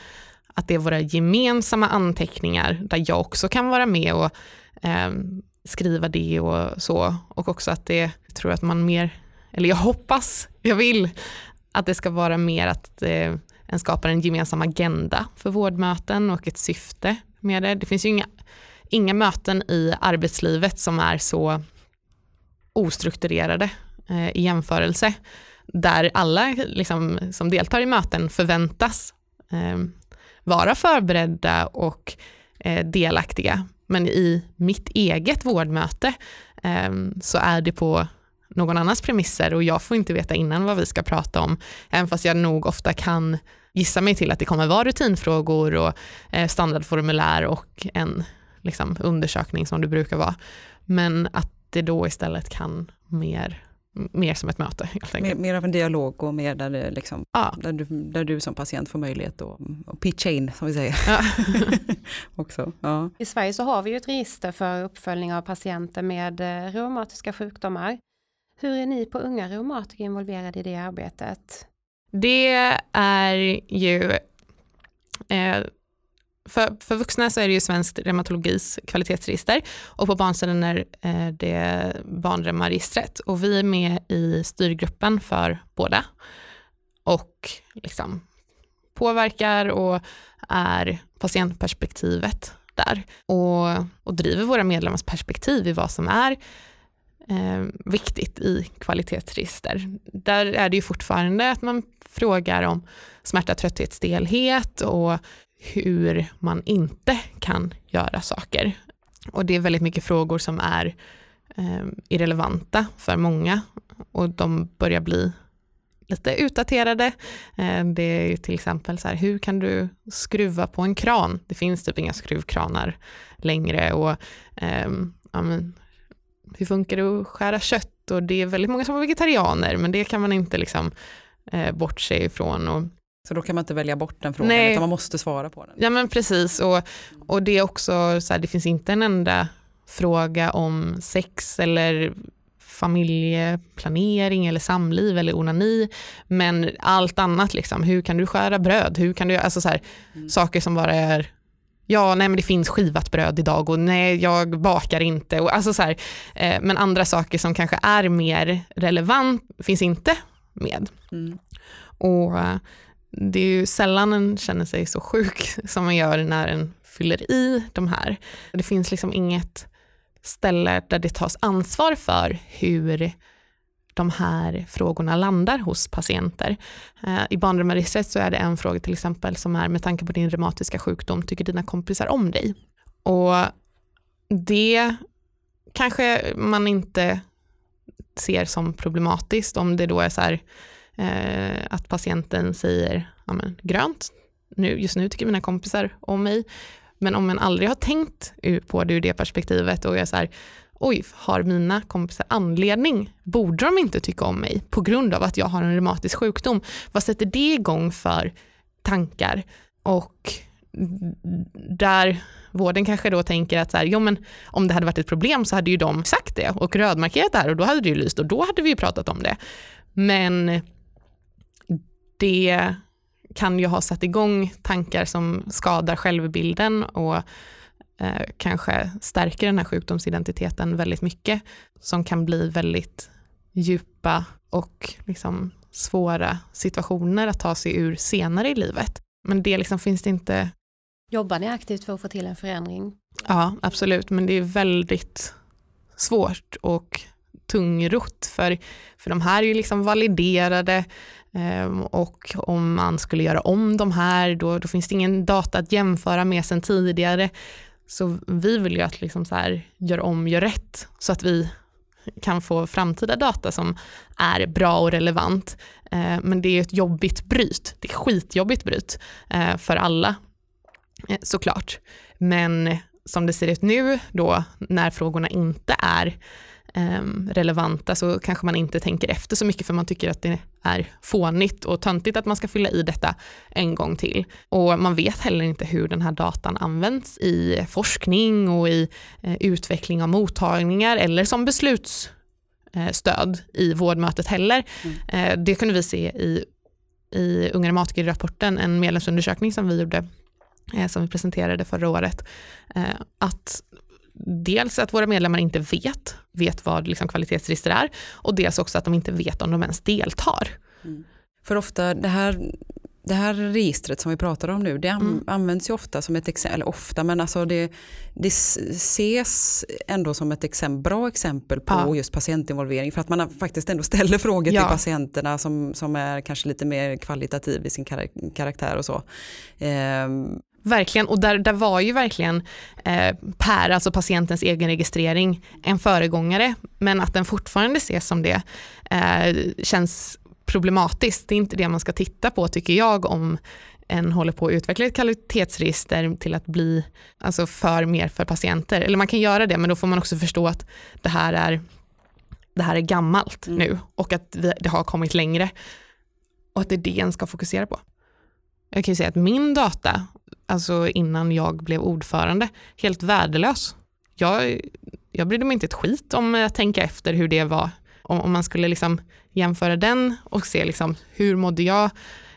A: att det är våra gemensamma anteckningar där jag också kan vara med och eh, skriva det och så. Och också att det, jag tror att man mer, eller jag hoppas, jag vill att det ska vara mer att eh, en skapar en gemensam agenda för vårdmöten och ett syfte med det. Det finns ju inga, inga möten i arbetslivet som är så ostrukturerade eh, i jämförelse där alla liksom, som deltar i möten förväntas eh, vara förberedda och eh, delaktiga. Men i mitt eget vårdmöte eh, så är det på någon annans premisser och jag får inte veta innan vad vi ska prata om, även fast jag nog ofta kan gissa mig till att det kommer vara rutinfrågor och eh, standardformulär och en liksom, undersökning som det brukar vara. Men att det då istället kan mer mer som ett möte. Helt
B: mer,
A: enkelt.
B: mer av en dialog och mer där, det liksom,
A: Ja.
B: där, du, där du som patient får möjlighet att, att pitcha in, som vi säger.
A: Ja.
B: också. Ja.
C: I Sverige så har vi ju ett register för uppföljning av patienter med eh, reumatiska sjukdomar. Hur är ni på unga reumatiker involverade i det arbetet?
A: Det är ju, eh, för, för vuxna så är det ju Svensk reumatologis kvalitetsregister och på barnsidan är eh, det barnreumaregistret och vi är med i styrgruppen för båda och liksom påverkar och är patientperspektivet där och, och driver våra medlemmars perspektiv i vad som är eh, viktigt i kvalitetsregister. Där är det ju fortfarande att man frågar om smärta, trötthet, stelhet och hur man inte kan göra saker. Och det är väldigt mycket frågor som är eh, irrelevanta för många och de börjar bli lite utdaterade. Eh, det är till exempel så här, hur kan du skruva på en kran? Det finns typ inga skruvkranar längre och eh, ja, men, hur funkar det att skära kött? Och det är väldigt många som är vegetarianer, men det kan man inte liksom eh, bortse ifrån. Och,
B: så då kan man inte välja bort den frågan,
A: Nej.
B: utan man måste svara på den.
A: ja men precis, och, och det är också så här, det finns inte en enda fråga om sex eller familjeplanering eller samliv eller onani, men allt annat liksom, hur kan du skära bröd, hur kan du, alltså så här,
B: Mm.
A: saker som bara är Ja, nej men det finns skivat bröd idag och nej jag bakar inte. Och alltså så här, eh, men andra saker som kanske är mer relevant finns inte med.
B: Mm.
A: Och eh, det är ju sällan en känner sig så sjuk som man gör när en fyller i de här. Det finns liksom inget ställe där det tas ansvar för hur de här frågorna landar hos patienter. Eh, I barnreumaregistret så är det en fråga till exempel som är med tanke på din reumatiska sjukdom, tycker dina kompisar om dig? Och det kanske man inte ser som problematiskt om det då är så här eh, att patienten säger ja, men, grönt, nu, just nu tycker mina kompisar om mig. Men om man aldrig har tänkt på det ur det perspektivet och är så här, oj, har mina kompisar anledning? Borde de inte tycka om mig på grund av att jag har en reumatisk sjukdom? Vad sätter det igång för tankar? Och där vården kanske då tänker att så här, jo, men om det hade varit ett problem så hade ju de sagt det och rödmarkerat det här och då hade det ju lyst och då hade vi ju pratat om det. Men det kan ju ha satt igång tankar som skadar självbilden och eh, kanske stärker den här sjukdomsidentiteten väldigt mycket som kan bli väldigt djupa och liksom svåra situationer att ta sig ur senare i livet. Men det liksom finns det inte
C: Jobbar ni aktivt för att få till en förändring?
A: Ja, absolut, men det är väldigt svårt och tungrott för, för de här är ju liksom validerade ehm, och om man skulle göra om de här då, då finns det ingen data att jämföra med sen tidigare. Så vi vill ju att liksom så här, gör om, gör rätt så att vi kan få framtida data som är bra och relevant. Eh, men det är ju ett jobbigt bryt, det är skitjobbigt bryt eh, för alla eh, såklart. Men som det ser ut nu då när frågorna inte är relevanta så kanske man inte tänker efter så mycket för man tycker att det är fånigt och töntigt att man ska fylla i detta en gång till. Och man vet heller inte hur den här datan används i forskning och i eh, utveckling av mottagningar eller som beslutsstöd i vårdmötet heller. Eh, det kunde vi se i, i Unga reumatiker-rapporten, en medlemsundersökning som vi gjorde eh, som vi presenterade förra året, eh, att dels att våra medlemmar inte vet, vet vad liksom kvalitetsregister är och dels också att de inte vet om de ens deltar.
B: För ofta det här, det här registret som vi pratar om nu, det
A: Mm.
B: används ju ofta som ett exempel, eller ofta, men alltså det, det ses ändå som ett exempel, bra exempel på
A: Ja.
B: just patientinvolvering för att man faktiskt ändå ställer frågor
A: Ja.
B: till patienterna som, som är kanske lite mer kvalitativ i sin kar- karaktär och så. Ehm,
A: Verkligen, och där, där var ju verkligen eh, PER, alltså patientens egen registrering, en föregångare, men att den fortfarande ses som det eh, känns problematiskt. Det är inte det man ska titta på tycker jag om en håller på att utveckla ett kvalitetsregister till att bli alltså för mer för patienter. Eller man kan göra det, men då får man också förstå att det här är det här är gammalt
B: Mm.
A: nu och att vi, det har kommit längre. Och att det är det en ska fokusera på. Jag kan ju säga att min data, alltså innan jag blev ordförande, helt värdelös. Jag, jag brydde mig inte ett skit om att tänka efter hur det var. Om, om man skulle liksom jämföra den och se liksom hur mådde jag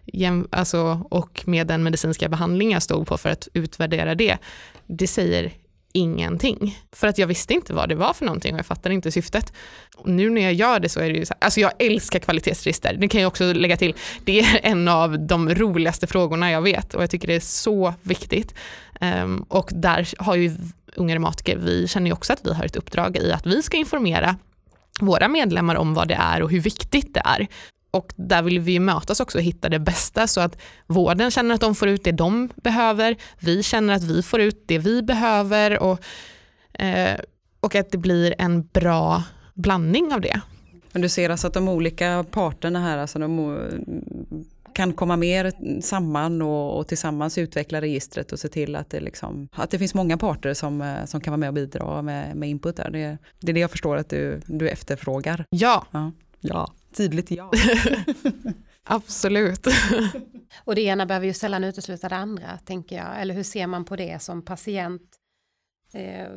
A: jäm, alltså, och med den medicinska behandling jag stod på för att utvärdera det. Det säger ingenting. För att jag visste inte vad det var för någonting och jag fattade inte syftet. Och nu när jag gör det så är det ju så här, alltså jag älskar kvalitetsregister, det kan jag också lägga till. Det är en av de roligaste frågorna jag vet och jag tycker det är så viktigt. Um, och där har ju unga reumatiker, vi känner ju också att vi har ett uppdrag i att vi ska informera våra medlemmar om vad det är och hur viktigt det är. Och där vill vi ju mötas också och hitta det bästa så att vården känner att de får ut det de behöver, vi känner att vi får ut det vi behöver och, eh, och att det blir en bra blandning av det.
B: Men du ser alltså att de olika parterna här, alltså de o- kan komma mer samman och, och tillsammans utveckla registret och se till att det, liksom, att det finns många parter som, eh, som kan vara med och bidra med, med input där. Det, det är det jag förstår att du, du efterfrågar.
A: Ja,
B: Ja, tydligt ja.
A: absolut.
C: Och det ena behöver ju sällan utesluta det andra, tänker jag. Eller hur ser man på det som patient? Eh,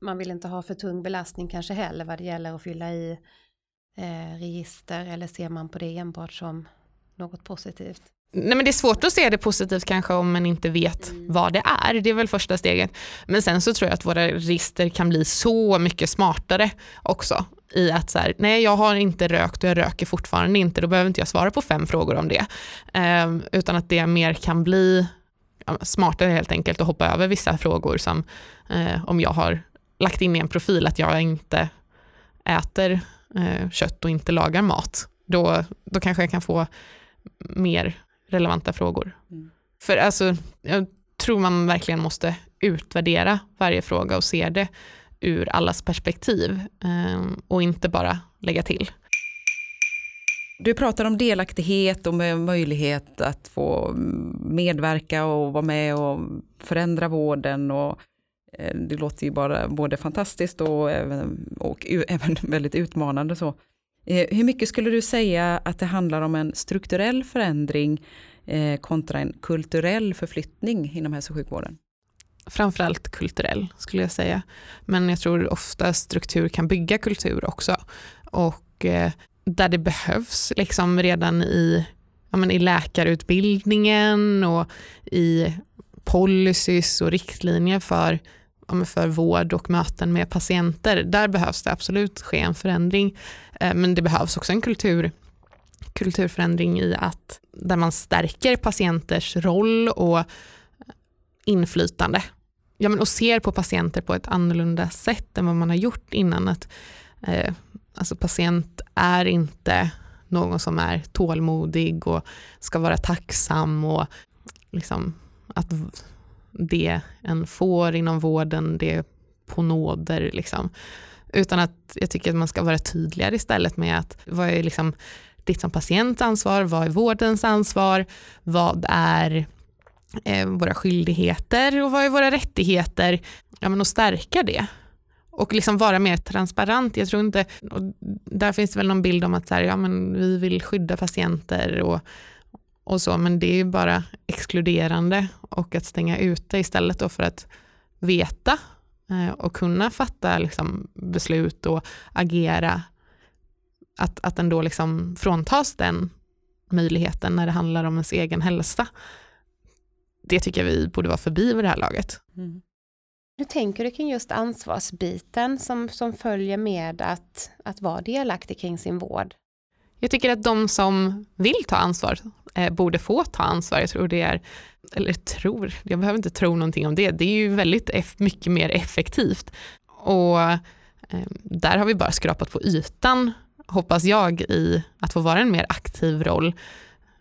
C: man vill inte ha för tung belastning kanske heller vad det gäller att fylla i eh, register. Eller ser man på det enbart som något positivt?
A: Nej, men det är svårt att se det positivt kanske om man inte vet vad det är. Det är väl första steget. Men sen så tror jag att våra register kan bli så mycket smartare också. I att så här, nej jag har inte rökt och jag röker fortfarande inte, då behöver inte jag svara på fem frågor om det. Ehm, utan att det mer kan bli smartare helt enkelt och hoppa över vissa frågor som eh, om jag har lagt in i en profil att jag inte äter eh, kött och inte lagar mat. Då, då kanske jag kan få mer relevanta frågor.
B: Mm.
A: För alltså, jag tror man verkligen måste utvärdera varje fråga och se det ur allas perspektiv ehm, och inte bara lägga till.
B: Du pratar om delaktighet och möjlighet att få medverka och vara med och förändra vården. Och eh, det låter ju bara både fantastiskt och även, och även väldigt utmanande. Så. Eh, hur mycket skulle du säga att det handlar om en strukturell förändring eh, kontra en kulturell förflyttning inom hälso och sjukvården?
A: Framförallt kulturell skulle jag säga. Men jag tror ofta struktur kan bygga kultur också. Och eh, där det behövs liksom redan i, ja, men i läkarutbildningen och i policies och riktlinjer för, ja, men för vård och möten med patienter. Där behövs det absolut ske en förändring. Eh, men det behövs också en kultur, kulturförändring i att där man stärker patienters roll och inflytande. Ja, men och ser på patienter på ett annorlunda sätt än vad man har gjort innan. Att, eh, alltså patient är inte någon som är tålmodig och ska vara tacksam och liksom att det en får inom vården, det är på nåder. Liksom. Utan att jag tycker att man ska vara tydligare istället med att vad är liksom ditt som patients ansvar, vad är vårdens ansvar, vad är Eh, våra skyldigheter och vad är våra rättigheter? Ja, men att stärka det och liksom vara mer transparent. Jag tror inte, och där finns det väl någon bild om att så här, ja, men vi vill skydda patienter och, och så, men det är ju bara exkluderande och att stänga ute istället då för att veta eh, och kunna fatta liksom, beslut och agera. Att, att den då liksom fråntas den möjligheten när det handlar om ens egen hälsa. Det tycker jag vi borde vara förbi vid det här laget.
C: Hur tänker du kring just ansvarsbiten som, som följer med att, att vara delaktig kring sin vård?
A: Jag tycker att de som vill ta ansvar eh, borde få ta ansvar. Jag tror det är, eller tror, jag behöver inte tro någonting om det. Det är ju väldigt eff, mycket mer effektivt. Och eh, där har vi bara skrapat på ytan, hoppas jag, i att få vara en mer aktiv roll.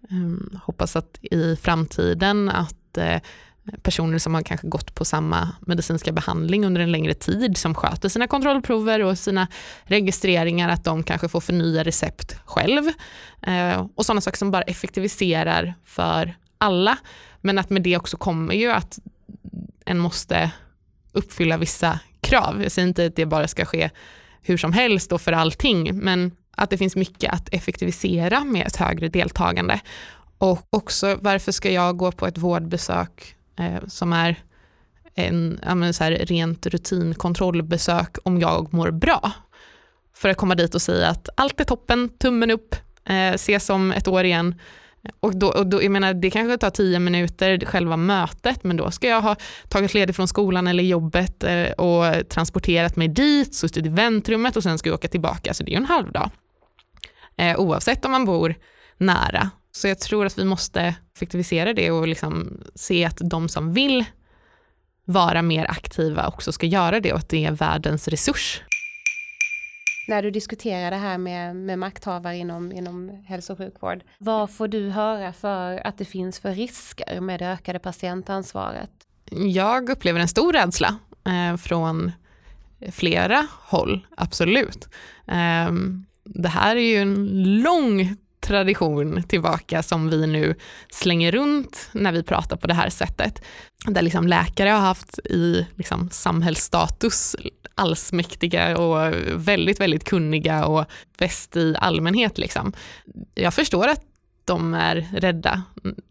A: Eh, hoppas att i framtiden att Eh, personer som har kanske gått på samma medicinska behandling under en längre tid, som sköter sina kontrollprover och sina registreringar, att de kanske får förnya recept själv. Eh, och sådana saker som bara effektiviserar för alla. Men att med det också kommer ju att en måste uppfylla vissa krav. Jag säger inte att det bara ska ske hur som helst och för allting, men att det finns mycket att effektivisera med ett högre deltagande. Och också varför ska jag gå på ett vårdbesök eh, som är en ja, så här, rent rutinkontrollbesök om jag mår bra? För att komma dit och säga att allt är toppen, tummen upp, eh, ses om ett år igen. Och då, och då, jag menar, det kanske tar tio minuter, själva mötet, men då ska jag ha tagit ledigt från skolan eller jobbet eh, och transporterat mig dit, suttit i väntrummet och sen ska jag åka tillbaka, så det är ju en halv dag. Eh, oavsett om man bor nära. Så jag tror att vi måste effektivisera det och liksom se att de som vill vara mer aktiva också ska göra det och att det är världens resurs
C: när du diskuterar det här med, med makthavare inom, inom hälso och sjukvård, vad får du höra för att det finns för risker med det ökade patientansvaret?
A: Jag upplever en stor rädsla eh, från flera håll, absolut. Eh, det här är ju en lång tradition tillbaka som vi nu slänger runt när vi pratar på det här sättet. Där liksom läkare har haft i liksom samhällsstatus allsmäktiga och väldigt, väldigt kunniga och bäst i allmänhet. Liksom. Jag förstår att de är rädda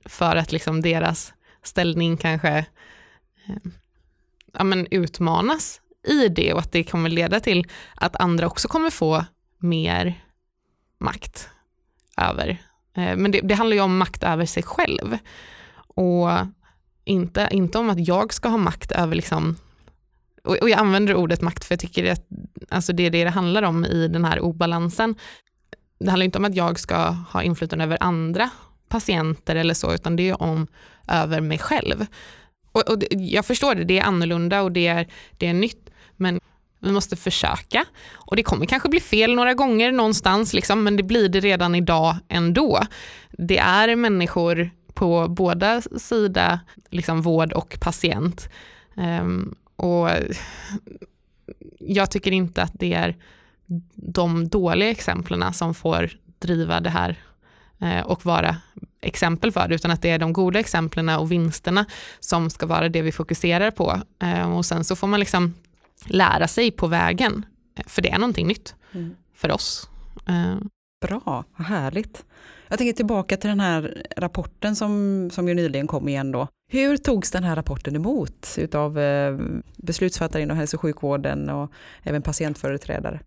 A: för att liksom deras ställning kanske eh, ja, men utmanas i det och att det kommer leda till att andra också kommer få mer makt över. Eh, men det, det handlar ju om makt över sig själv och inte, inte om att jag ska ha makt över liksom och, jag använder ordet makt för jag tycker att alltså det är det det handlar om i den här obalansen. Det handlar inte om att jag ska ha inflytande över andra patienter eller så, utan det är om över mig själv. Och, och jag förstår det, det är annorlunda och det är, det är nytt, men vi måste försöka. Och det kommer kanske bli fel några gånger någonstans, liksom, men det blir det redan idag ändå. Det är människor på båda sidor, liksom vård och patient. Um, och jag tycker inte att det är de dåliga exemplen som får driva det här eh, och vara exempel för det, utan att det är de goda exemplen och vinsterna som ska vara det vi fokuserar på. Eh, och sen så får man liksom lära sig på vägen, för det är någonting nytt mm. för oss.
B: Eh. Bra, vad härligt. Jag tänker tillbaka till den här rapporten som, som ju nyligen kom igen då. Hur togs den här rapporten emot utav eh, beslutsfattare inom hälso och sjukvården och även patientföreträdare?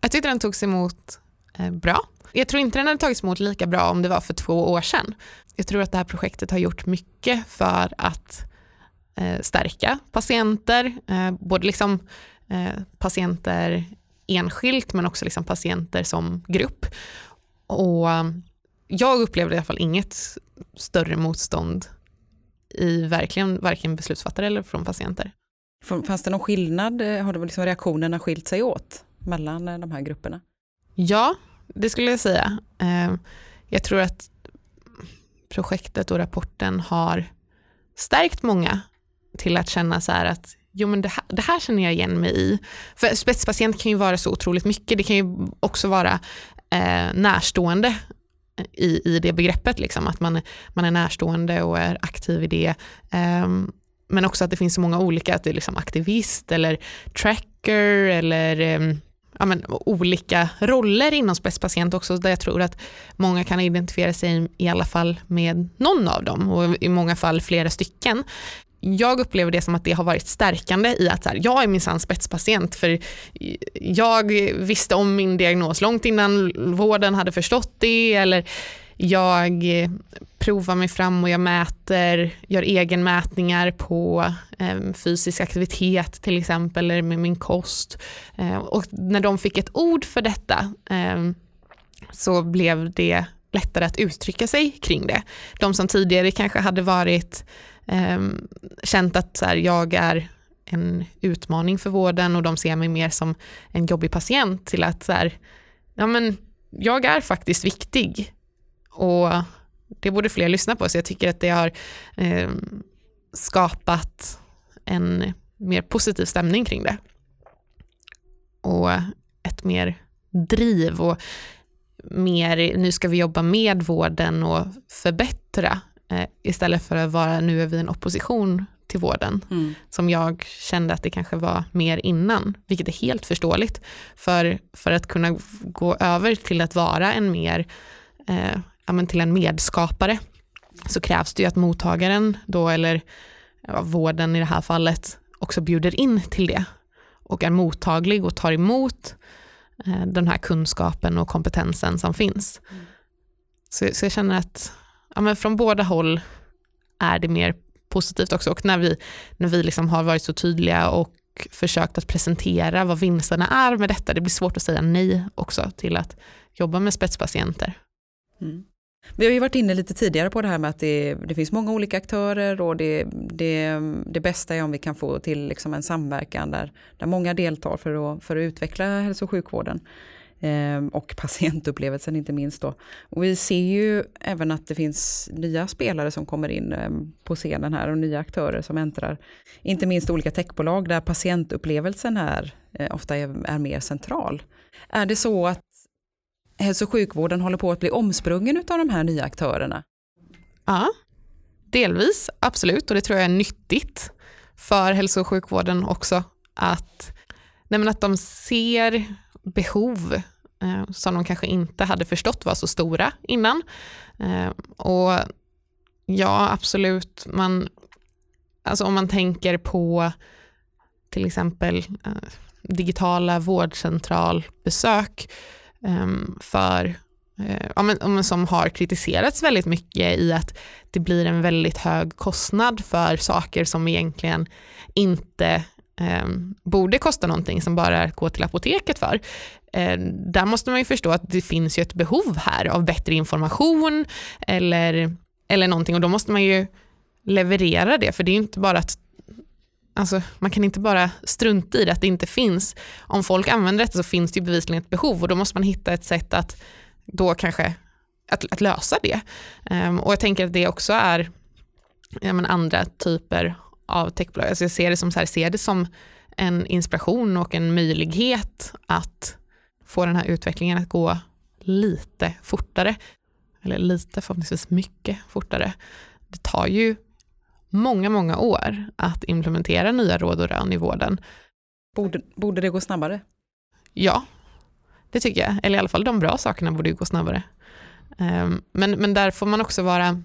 A: Jag tyckte den togs emot eh, bra. Jag tror inte den hade tagits emot lika bra om det var för två år sedan. Jag tror att det här projektet har gjort mycket för att stärka patienter, både liksom patienter enskilt men också liksom patienter som grupp. Och jag upplevde i alla fall inget större motstånd i verkligen varken beslutsfattare eller från patienter.
B: Fanns det någon skillnad, har det liksom reaktionerna skilt sig åt mellan eh, de här grupperna?
A: Ja, det skulle jag säga. Eh, jag tror att projektet och rapporten har stärkt många till att känna så här att jo men det här, det här känner jag igen mig i. För spetspatient kan ju vara så otroligt mycket. Det kan ju också vara eh, närstående i, i det begreppet, liksom, att man, man är närstående och är aktiv i det. Um, men också att det finns så många olika, att det är liksom aktivist eller tracker eller um, ja, men, olika roller inom spetspatient också, där jag tror att många kan identifiera sig i alla fall med någon av dem och i många fall flera stycken jag upplever det som att det har varit stärkande i att så här, jag är minsann spetspatient för jag visste om min diagnos långt innan vården hade förstått det eller jag eh, provar mig fram och jag mäter, gör egenmätningar på eh, fysisk aktivitet till exempel eller med min kost. Eh, och när de fick ett ord för detta eh, så blev det lättare att uttrycka sig kring det. De som tidigare kanske hade varit eh, känt att så här, jag är en utmaning för vården och de ser mig mer som en jobbig patient till att så här, ja men jag är faktiskt viktig och det borde fler lyssna på så jag tycker att det har eh, skapat en mer positiv stämning kring det. Och ett mer driv och mer, nu ska vi jobba med vården och förbättra Eh, istället för att vara nu är vi en opposition till vården mm. som jag kände att det kanske var mer innan, vilket är helt förståeligt. För, för att kunna gå över till att vara en mer, eh, ja, till en medskapare så krävs det ju att mottagaren då, eller ja, vården i det här fallet, också bjuder in till det och är mottaglig och tar emot eh, den här kunskapen och kompetensen som finns. Mm. Så, så jag känner att ja, men från båda håll är det mer positivt också. Och när vi, när vi liksom har varit så tydliga och försökt att presentera vad vinsterna är med detta, det blir svårt att säga nej också till att jobba med spetspatienter.
B: Mm. Vi har ju varit inne lite tidigare på det här med att det, det finns många olika aktörer och det, det, det bästa är om vi kan få till liksom en samverkan där, där många deltar för att, för att utveckla hälso och sjukvården. Ehm, och patientupplevelsen inte minst då. Och vi ser ju även att det finns nya spelare som kommer in ehm, på scenen här och nya aktörer som äntrar. Inte minst olika techbolag där patientupplevelsen här eh, ofta är, är mer central. Är det så att hälso och sjukvården håller på att bli omsprungen av de här nya aktörerna?
A: Ja, delvis absolut och det tror jag är nyttigt för hälso och sjukvården också att, nej att de ser behov Eh, som de kanske inte hade förstått var så stora innan. Eh, och ja, absolut, man, alltså om man tänker på till exempel eh, digitala vårdcentralbesök eh, för eh, ja, men, som har kritiserats väldigt mycket i att det blir en väldigt hög kostnad för saker som egentligen inte eh, borde kosta någonting som bara är att gå till apoteket för. Eh, där måste man ju förstå att det finns ju ett behov här av bättre information eller, eller någonting och då måste man ju leverera det för det är ju inte bara att Alltså, man kan inte bara strunta i det, att det inte finns. Om folk använder detta så finns det ju bevisligen ett behov och då måste man hitta ett sätt att då kanske att, att lösa det. Um, och jag tänker att det också är ja, andra typer av techbolag. Alltså jag ser det, som så här, ser det som en inspiration och en möjlighet att få den här utvecklingen att gå lite fortare. Eller lite, förhoppningsvis mycket fortare. Det tar ju många, många år att implementera nya råd och rön i vården.
B: Borde, borde det gå snabbare?
A: Ja, det tycker jag. Eller i alla fall de bra sakerna borde gå snabbare. Um, men, men där får man också vara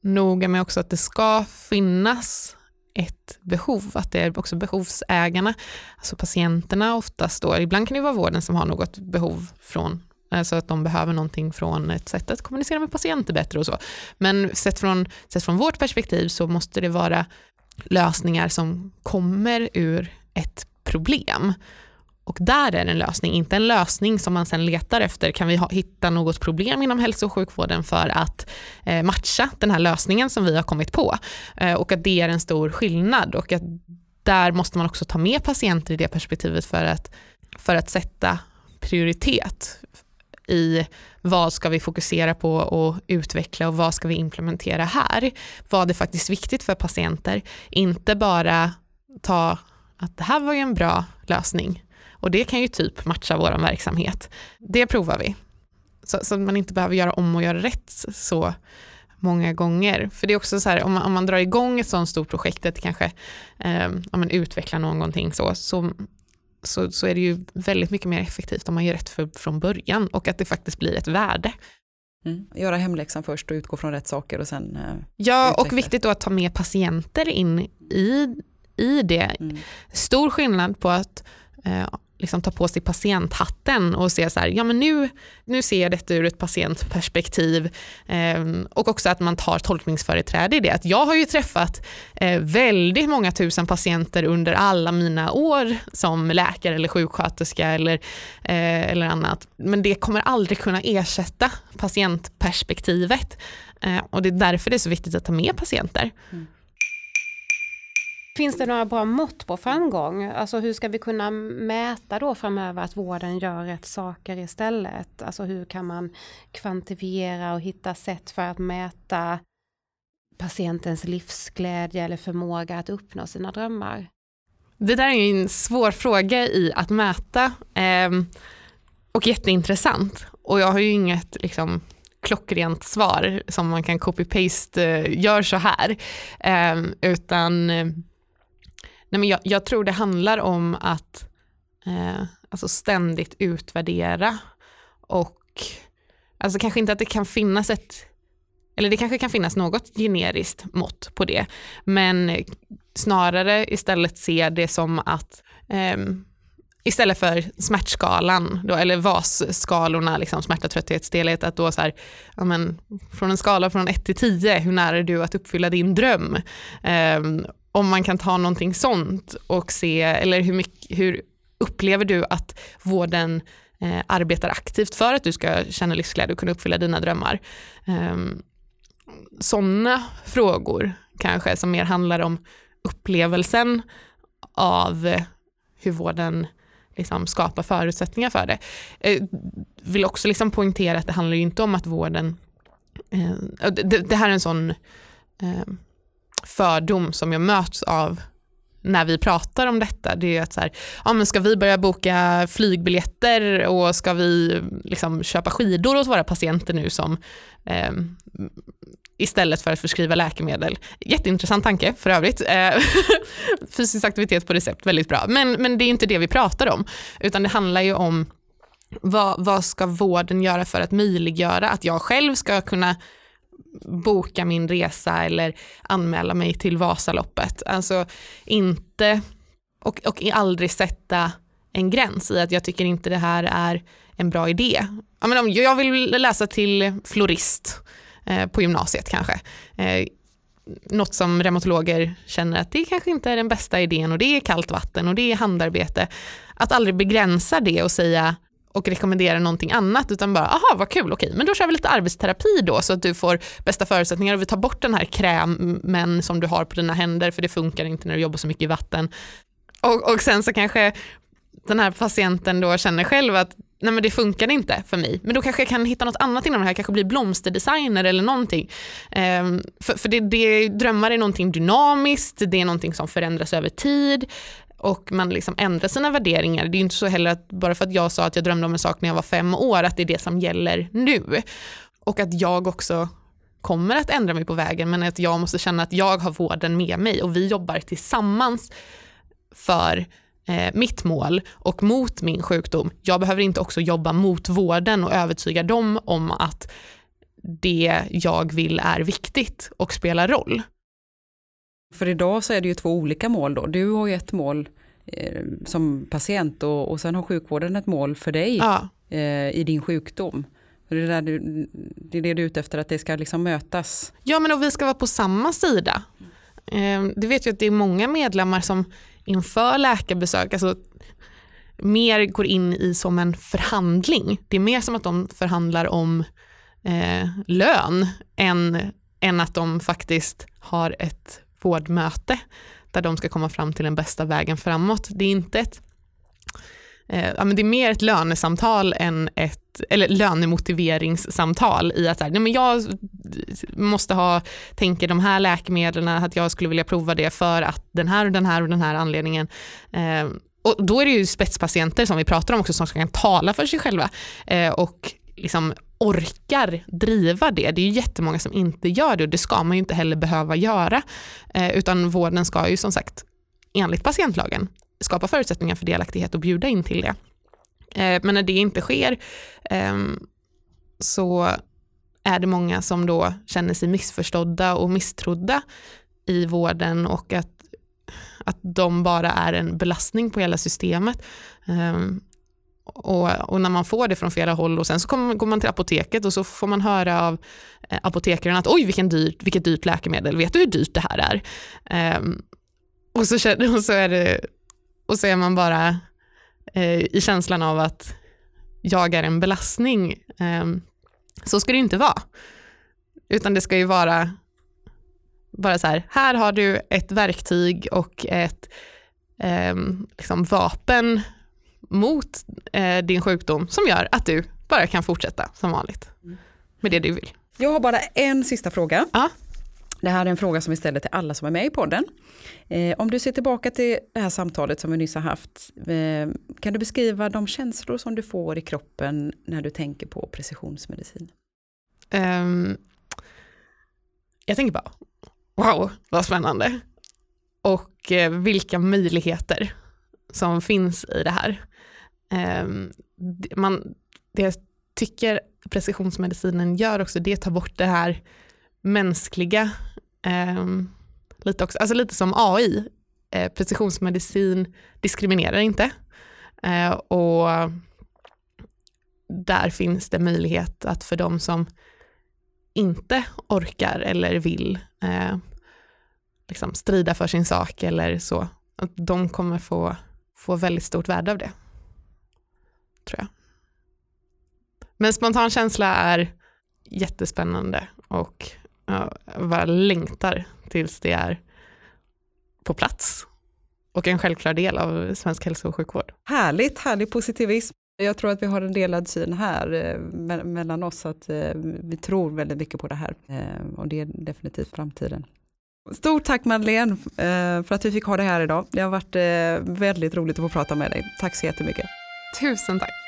A: noga med också att det ska finnas ett behov, att det är också behovsägarna, alltså patienterna oftast då, ibland kan det vara vården som har något behov från Alltså att de behöver någonting från ett sätt att kommunicera med patienter bättre och så. Men sett från, sett från vårt perspektiv så måste det vara lösningar som kommer ur ett problem. Och där är en lösning, inte en lösning som man sen letar efter. Kan vi ha, hitta något problem inom hälso och sjukvården för att eh, matcha den här lösningen som vi har kommit på? Eh, och att det är en stor skillnad och att där måste man också ta med patienter i det perspektivet för att, för att sätta prioritet i vad ska vi fokusera på och utveckla och vad ska vi implementera här? Vad är faktiskt viktigt för patienter? Inte bara ta att det här var ju en bra lösning och det kan ju typ matcha vår verksamhet. Det provar vi. Så, så man inte behöver göra om och göra rätt så många gånger. För det är också så här, om man, om man drar igång ett sånt stort projekt, att kanske eh, om man utvecklar någonting så, så, så, så är det ju väldigt mycket mer effektivt om man gör rätt för, från början och att det faktiskt blir ett värde.
B: Mm. Göra hemläxan först och utgå från rätt saker och sen eh,
A: Ja, utveckla. och viktigt då att ta med patienter in i, i det. Mm. Stor skillnad på att eh, liksom ta på sig patienthatten och se så här, ja men nu, nu ser jag detta ur ett patientperspektiv eh, och också att man tar tolkningsföreträde i det. Att jag har ju träffat eh, väldigt många tusen patienter under alla mina år som läkare eller sjuksköterska eller, eh, eller annat. Men det kommer aldrig kunna ersätta patientperspektivet eh, och det är därför det är så viktigt att ta med patienter. Mm.
C: Finns det några bra mått på framgång? Alltså hur ska vi kunna mäta då framöver att vården gör rätt saker istället? Alltså hur kan man kvantifiera och hitta sätt för att mäta patientens livsglädje eller förmåga att uppnå sina drömmar?
A: Det där är en svår fråga i att mäta eh, och jätteintressant. Och jag har ju inget liksom, klockrent svar som man kan copy-paste, eh, gör så här. Ehm, eh, utan nej men jag, jag, tror det handlar om att eh, alltså ständigt utvärdera och alltså kanske inte att det kan finnas ett eller det kanske kan finnas något generiskt mått på det, men snarare istället se det som att eh, istället för smärtskalan, då, eller VAS-skalorna, liksom, smärta, trötthet, stelhet, att då så här, ja, men, från en skala från 1 till 10, hur nära är du att uppfylla din dröm? Eh, om man kan ta någonting sånt och se, eller hur, mycket, hur upplever du att vården eh, arbetar aktivt för att du ska känna livsglädje och kunna uppfylla dina drömmar? Eh, Sådana frågor kanske som mer handlar om upplevelsen av hur vården liksom skapar förutsättningar för det. Jag eh, vill också liksom poängtera att det handlar inte om att vården, eh, det, det, här är en sån eh, fördom som jag möts av när vi pratar om detta, det är att så här, ja, men ska vi börja boka flygbiljetter och ska vi liksom köpa skidor åt våra patienter nu som eh, istället för att förskriva läkemedel. Jätteintressant tanke för övrigt. Eh, fysisk aktivitet på recept, väldigt bra. Men, men det är inte det vi pratar om, utan det handlar ju om vad, vad ska vården göra för att möjliggöra att jag själv ska kunna boka min resa eller anmäla mig till Vasaloppet. Alltså inte, och, och aldrig sätta en gräns i att jag tycker inte det här är en bra idé. Jag, menar, jag vill läsa till florist Eh, på gymnasiet kanske. Eh, något som reumatologer känner att det kanske inte är den bästa idén och det är kallt vatten och det är handarbete. Att aldrig begränsa det och säga och rekommendera någonting annat utan bara, aha vad kul, okej, men då kör vi lite arbetsterapi då så att du får bästa förutsättningar och vi tar bort den här krämen som du har på dina händer för det funkar inte när du jobbar så mycket i vatten. Och, och sen så kanske den här patienten då känner själv att nej men det funkar inte för mig. Men då kanske jag kan hitta något annat inom det här, kanske bli blomsterdesigner eller någonting. Ehm, för för det, det, drömmar är någonting dynamiskt, det är någonting som förändras över tid och man liksom ändrar sina värderingar. Det är inte så heller att bara för att jag sa att jag drömde om en sak när jag var fem år, att det är det som gäller nu. Och att jag också kommer att ändra mig på vägen, men att jag måste känna att jag har vården med mig och vi jobbar tillsammans för eh, mitt mål och mot min sjukdom. Jag behöver inte också jobba mot vården och övertyga dem om att det jag vill är viktigt och spelar roll.
B: För idag så är det ju två olika mål då. Du har ju ett mål eh, som patient och, och sen har sjukvården ett mål för dig ja. eh, i din sjukdom. Det är, där du, det är det du är ute efter, att det ska liksom mötas.
A: Ja, men och vi ska vara på samma sida. Eh, det vet ju att det är många medlemmar som inför läkarbesök, alltså mer går in i som en förhandling. Det är mer som att de förhandlar om eh, lön än, än att de faktiskt har ett vårdmöte där de ska komma fram till den bästa vägen framåt. Det är inte ett eh, ja, men det är mer ett lönesamtal än ett eller lönemotiveringssamtal i att här, nej men jag måste ha, tänker de här läkemedlen, att jag skulle vilja prova det för att den här och den här och den här anledningen. Eh, och då är det ju spetspatienter som vi pratar om också som kan tala för sig själva eh, och liksom orkar driva det. Det är ju jättemånga som inte gör det och det ska man ju inte heller behöva göra. Eh, utan vården ska ju som sagt enligt patientlagen skapa förutsättningar för delaktighet och bjuda in till det. Eh, men när det inte sker eh, så är det många som då känner sig missförstådda och misstrodda i vården och att, att de bara är en belastning på hela systemet. Ehm, och, och, när man får det från flera håll och sen så kommer, går man till apoteket och så får man höra av eh, apotekaren att oj vilken dyr, vilket dyrt läkemedel, vet du hur dyrt det här är? Um, och, så, och, så är det, och så är man bara eh, i känslan av att jag är en belastning. Eh, så ska det inte vara. Utan det ska ju vara bara så här, här har du ett verktyg och ett eh, liksom vapen mot eh, din sjukdom som gör att du bara kan fortsätta som vanligt med det du vill.
B: Jag har bara en sista fråga.
A: Ja.
B: Det här är en fråga som vi ställer till alla som är med i podden. Eh, om du ser tillbaka till det här samtalet som vi nyss har haft, eh, kan du beskriva de känslor som du får i kroppen när du tänker på precisionsmedicin?
A: Um, jag tänker bara, wow, vad spännande. Och eh, vilka möjligheter som finns i det här. Ehm, man, det jag tycker precisionsmedicinen gör också, det tar bort det här mänskliga, ehm, lite, också, alltså lite som AI. Eh, precisionsmedicin diskriminerar inte. Eh, och där finns det möjlighet att för de som inte orkar eller vill eh, liksom strida för sin sak eller så, att de kommer få, få väldigt stort värde av det. Tror jag. Men spontan känsla är jättespännande och jag bara längtar tills det är på plats och en självklar del av svensk hälso och sjukvård.
B: Härligt, härlig positivism. Jag tror att vi har en delad syn här eh, mellan oss, att eh, vi tror väldigt mycket på det här eh, och det är definitivt framtiden. Stort tack Madeleine eh, för att vi fick ha det här idag. Det har varit eh, väldigt roligt att få prata med dig. Tack så jättemycket.
A: Tusen tack.